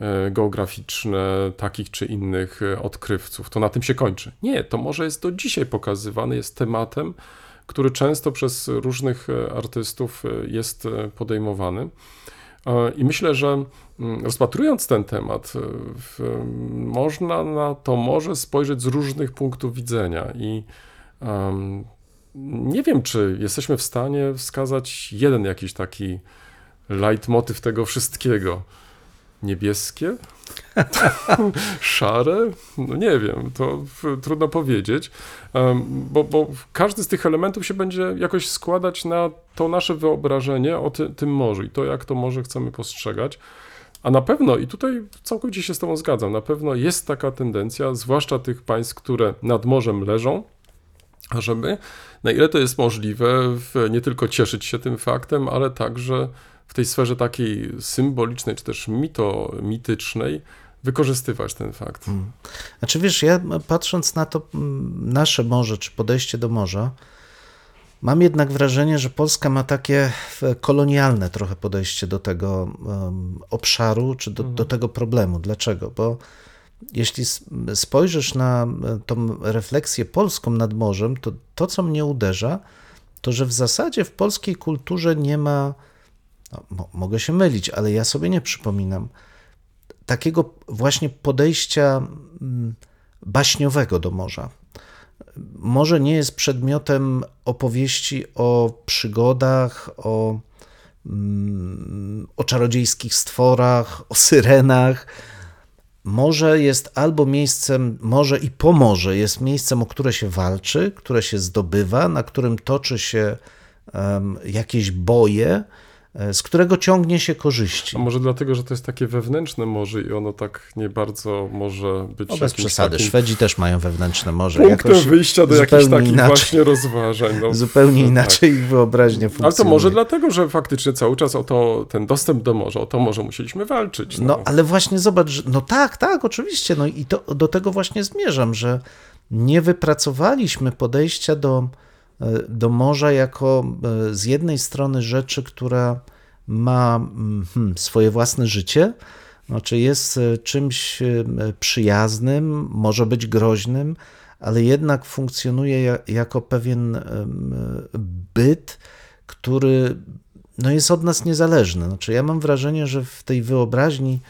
e, geograficzne takich czy innych odkrywców, to na tym się kończy. Nie, to morze jest do dzisiaj pokazywane, jest tematem, który często przez różnych artystów jest podejmowany. I myślę, że rozpatrując ten temat, m, można na to morze spojrzeć z różnych punktów widzenia i em, nie wiem, czy jesteśmy w stanie wskazać jeden jakiś taki leitmotyw tego wszystkiego. Niebieskie? Szare? No nie wiem, to trudno powiedzieć, bo, bo każdy z tych elementów się będzie jakoś składać na to nasze wyobrażenie o ty, tym morzu i to, jak to morze chcemy postrzegać. A na pewno, i tutaj całkowicie się z Tobą zgadzam, na pewno jest taka tendencja, zwłaszcza tych państw, które nad morzem leżą, żeby, na ile to jest możliwe, nie tylko cieszyć się tym faktem, ale także w tej sferze takiej symbolicznej, czy też mito, mitycznej, wykorzystywać ten fakt. Znaczy wiesz, ja patrząc na to nasze morze, czy podejście do morza, mam jednak wrażenie, że Polska ma takie e, kolonialne trochę podejście do tego obszaru, czy do, do tego problemu. Dlaczego? Bo jeśli spojrzysz na e, tą refleksję polską nad morzem, to to, co mnie uderza, to że w zasadzie w polskiej kulturze nie ma, no, mo- mogę się mylić, ale ja sobie nie przypominam, takiego właśnie podejścia mm, baśniowego do morza. Morze nie jest przedmiotem opowieści o przygodach, o, mm, o czarodziejskich stworach, o syrenach, Morze jest albo miejscem, morze i pomorze jest miejscem, o które się walczy, które się zdobywa, na którym toczy się em, jakieś boje, z którego ciągnie się korzyści. A może dlatego, że to jest takie wewnętrzne morze i ono tak nie bardzo może być No bez przesady, takim Szwedzi też mają wewnętrzne morze. punktem jakoś wyjścia do jakichś takich inaczej. właśnie rozważań. No, Zupełnie tak. inaczej ich wyobraźnia Ale funkcjonuje. to może dlatego, że faktycznie cały czas o to, ten dostęp do morza, o to morze musieliśmy walczyć. No. No, ale właśnie zobacz, że, no tak, tak, oczywiście, no i to, do tego właśnie zmierzam, że nie wypracowaliśmy podejścia do, e, do morza jako e, z jednej strony rzeczy, która ma mm, hmm, swoje własne życie, znaczy jest e, czymś e, przyjaznym, może być groźnym, ale jednak funkcjonuje ja- jako pewien byt, który no jest od nas niezależny. Znaczy ja mam wrażenie, że w tej wyobraźni,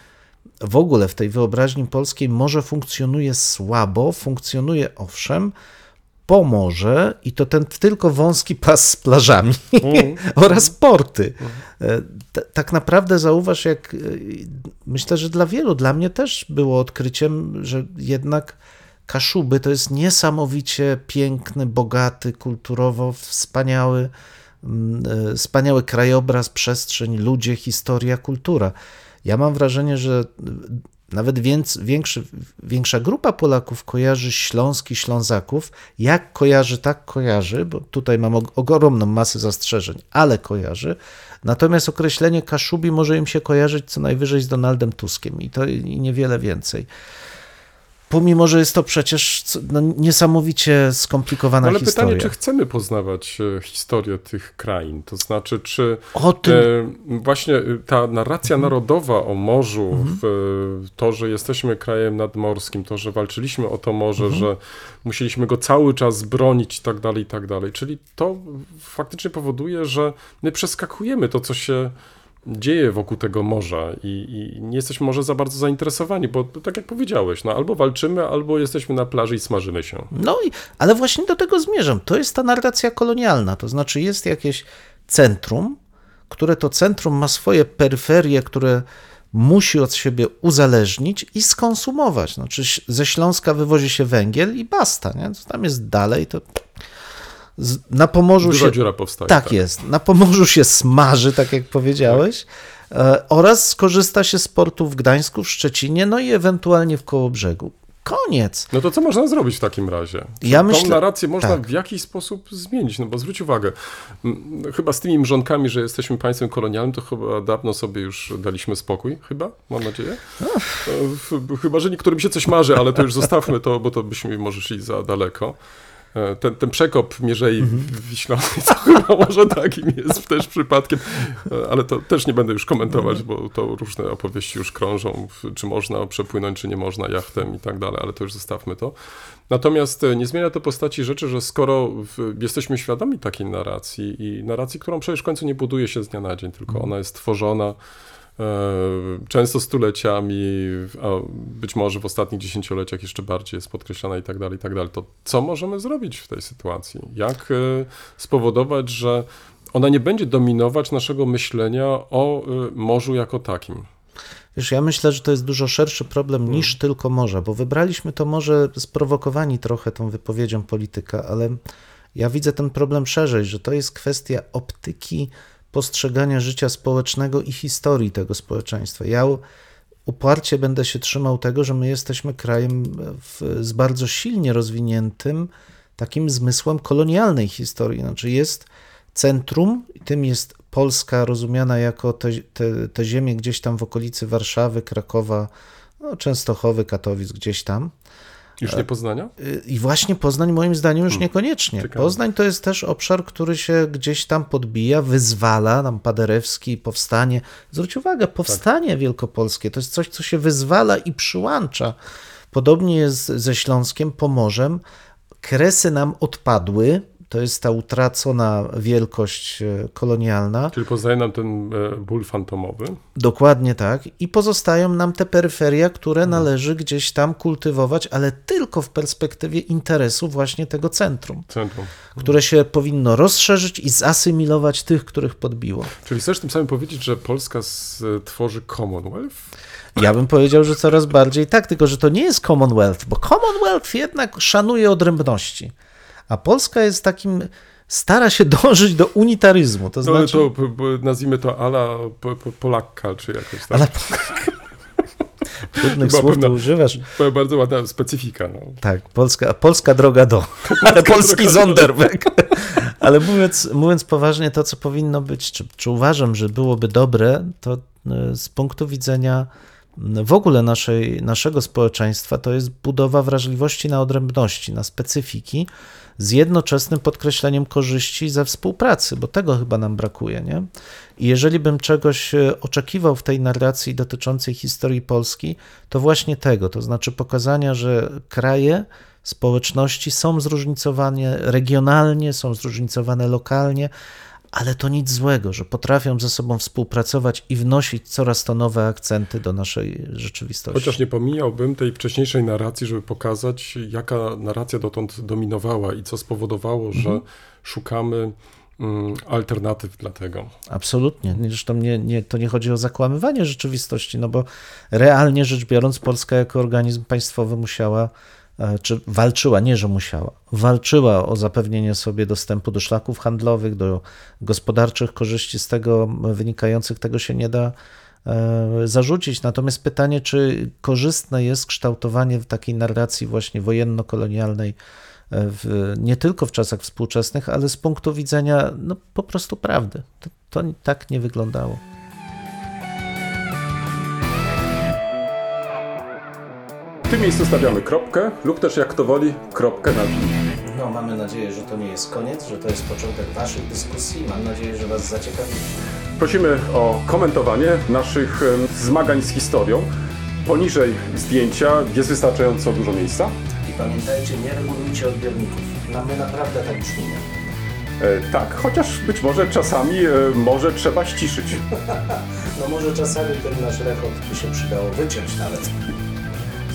w ogóle w tej wyobraźni polskiej morze funkcjonuje słabo, funkcjonuje owszem, po morze i to ten tylko wąski pas z plażami Mm. oraz porty. E, Tak naprawdę zauważ, jak e, myślę, że dla wielu, dla mnie też było odkryciem, że jednak Kaszuby to jest niesamowicie piękny, bogaty, kulturowo wspaniały, mm, e, wspaniały krajobraz, przestrzeń, ludzie, historia, kultura. Ja mam wrażenie, że nawet więc, większy, większa grupa Polaków kojarzy Śląski, Ślązaków. Jak kojarzy, tak kojarzy, bo tutaj mam og- ogromną masę zastrzeżeń, ale kojarzy. Natomiast określenie Kaszubi może im się kojarzyć co najwyżej z Donaldem Tuskiem i to i niewiele więcej. Pomimo, że jest to przecież no, niesamowicie skomplikowana Ale historia. pytanie, czy chcemy poznawać e, historię tych krain? To znaczy, czy O tym e, właśnie e, ta narracja narodowa o morzu, w, e, to, że jesteśmy krajem nadmorskim, to, że walczyliśmy o to morze, że musieliśmy go cały czas bronić i tak dalej, i tak dalej. Czyli to faktycznie powoduje, że my przeskakujemy to, co się dzieje wokół tego morza i, i nie jesteśmy może za bardzo zainteresowani, bo tak jak powiedziałeś, no albo walczymy, albo jesteśmy na plaży i smażymy się. No, i, ale właśnie do tego zmierzam. To jest ta narracja kolonialna, to znaczy jest jakieś centrum, które to centrum ma swoje peryferie, które musi od siebie uzależnić i skonsumować. Znaczy ze Śląska wywozi się węgiel i basta, nie? Co tam jest dalej, to na Pomorzu Duża się... dziura powstaje. Tak jest. Na Pomorzu się smaży, tak jak powiedziałeś, e, oraz skorzysta się z portu w Gdańsku, w Szczecinie, no i ewentualnie w Kołobrzegu. Koniec. No to co można zrobić w takim razie? Ja Tą myślę- narrację można tak. w jakiś sposób zmienić, no bo zwróć uwagę, chyba z tymi mrzonkami, że jesteśmy państwem kolonialnym, to chyba dawno sobie już daliśmy spokój, chyba, mam nadzieję. E, f- Chyba, że niektórym się coś marzy, ale to już zostawmy to, bo to byśmy może szli za daleko. E, Ten, ten przekop Mierzei Mhm. Wiślanej to chyba może takim jest też przypadkiem, E, ale to też nie będę już komentować, bo to różne opowieści już krążą, czy można przepłynąć, czy nie można jachtem i tak dalej, ale to już zostawmy to. Natomiast e, nie zmienia to postaci rzeczy, że skoro w, jesteśmy świadomi takiej narracji i narracji, którą przecież w końcu nie buduje się z dnia na dzień, tylko ona jest tworzona często stuleciami, a być może w ostatnich dziesięcioleciach jeszcze bardziej jest podkreślana i tak dalej, i tak dalej. To co możemy zrobić w tej sytuacji? Jak e, spowodować, że ona nie będzie dominować naszego myślenia o e, morzu jako takim? Wiesz, ja myślę, że to jest dużo szerszy problem Hmm. niż tylko morze, bo wybraliśmy to może sprowokowani trochę tą wypowiedzią polityka, ale ja widzę ten problem szerzej, że to jest kwestia optyki postrzegania życia społecznego i historii tego społeczeństwa. Ja uparcie będę się trzymał tego, że my jesteśmy krajem w, z bardzo silnie rozwiniętym takim zmysłem kolonialnej historii. Znaczy jest centrum, tym jest Polska rozumiana jako te, te, te ziemie gdzieś tam w okolicy Warszawy, Krakowa, no, Częstochowy, Katowic, gdzieś tam. Już nie Poznania? Y, I właśnie Poznań moim zdaniem już niekoniecznie. ciekawe. Poznań to jest też obszar, który się gdzieś tam podbija, wyzwala, tam Paderewski, powstanie. Zwróć uwagę, powstanie wielkopolskie to jest coś, co się wyzwala i przyłącza. Podobnie jest ze Śląskiem, Pomorzem. Kresy nam odpadły, to jest ta utracona wielkość e, kolonialna. Czyli pozostaje nam ten e, ból fantomowy. Dokładnie tak. I pozostają nam te peryferia, które należy gdzieś tam kultywować, ale tylko w perspektywie interesu właśnie tego centrum, Centrum. które się powinno rozszerzyć i zasymilować tych, których podbiło. Czyli chcesz tym samym powiedzieć, że Polska stworzy Commonwealth? Ja bym powiedział, że coraz bardziej tak, tylko że to nie jest Commonwealth, bo Commonwealth jednak szanuje odrębności, a Polska jest takim, stara się dążyć do unitaryzmu, to No, znaczy... to p- nazwijmy to ala po, po, Polakka, czy jakoś tak. Ale trudnych Chyba słów pewna- używasz. To Bardzo ładna specyfika. No. Tak, polska, polska droga do, ale polski Zonderweg. Ale mówiąc, mówiąc poważnie, to co powinno być, czy, czy uważam, że byłoby dobre, to y, z punktu widzenia w ogóle naszej, naszego społeczeństwa, to jest budowa wrażliwości na odrębności, na specyfiki, z jednoczesnym podkreśleniem korzyści ze współpracy, bo tego chyba nam brakuje. Nie? I jeżeli bym czegoś e, oczekiwał w tej narracji dotyczącej historii Polski, to właśnie tego, to znaczy pokazania, że kraje, społeczności są zróżnicowane regionalnie, są zróżnicowane lokalnie, ale to nic złego, że potrafią ze sobą współpracować i wnosić coraz to nowe akcenty do naszej rzeczywistości. Chociaż nie pomijałbym tej wcześniejszej narracji, żeby pokazać, jaka narracja dotąd dominowała i co spowodowało, Mhm. że szukamy mm, alternatyw dla tego. Absolutnie. Zresztą nie, nie, to nie chodzi o zakłamywanie rzeczywistości, no bo realnie rzecz biorąc, Polska jako organizm państwowy musiała, czy walczyła, nie że musiała, walczyła o zapewnienie sobie dostępu do szlaków handlowych, do gospodarczych korzyści z tego wynikających, tego się nie da e, zarzucić. Natomiast pytanie, czy korzystne jest kształtowanie takiej narracji właśnie wojenno-kolonialnej e, w, nie tylko w czasach współczesnych, ale z punktu widzenia no, po prostu prawdy. To, to tak nie wyglądało. W tym miejscu stawiamy kropkę lub też jak kto woli, kropkę na nim. No, mamy nadzieję, że to nie jest koniec, że to jest początek Waszych dyskusji. Mam nadzieję, że Was zaciekawi. Prosimy o komentowanie naszych em, zmagań z historią. Poniżej zdjęcia jest wystarczająco dużo miejsca. I pamiętajcie, nie regulujcie odbiorników. No, my naprawdę tak brzmimy. E, tak, chociaż być może czasami e, może trzeba ściszyć. No może czasami ten nasz rechot by się przydało wyciąć nawet.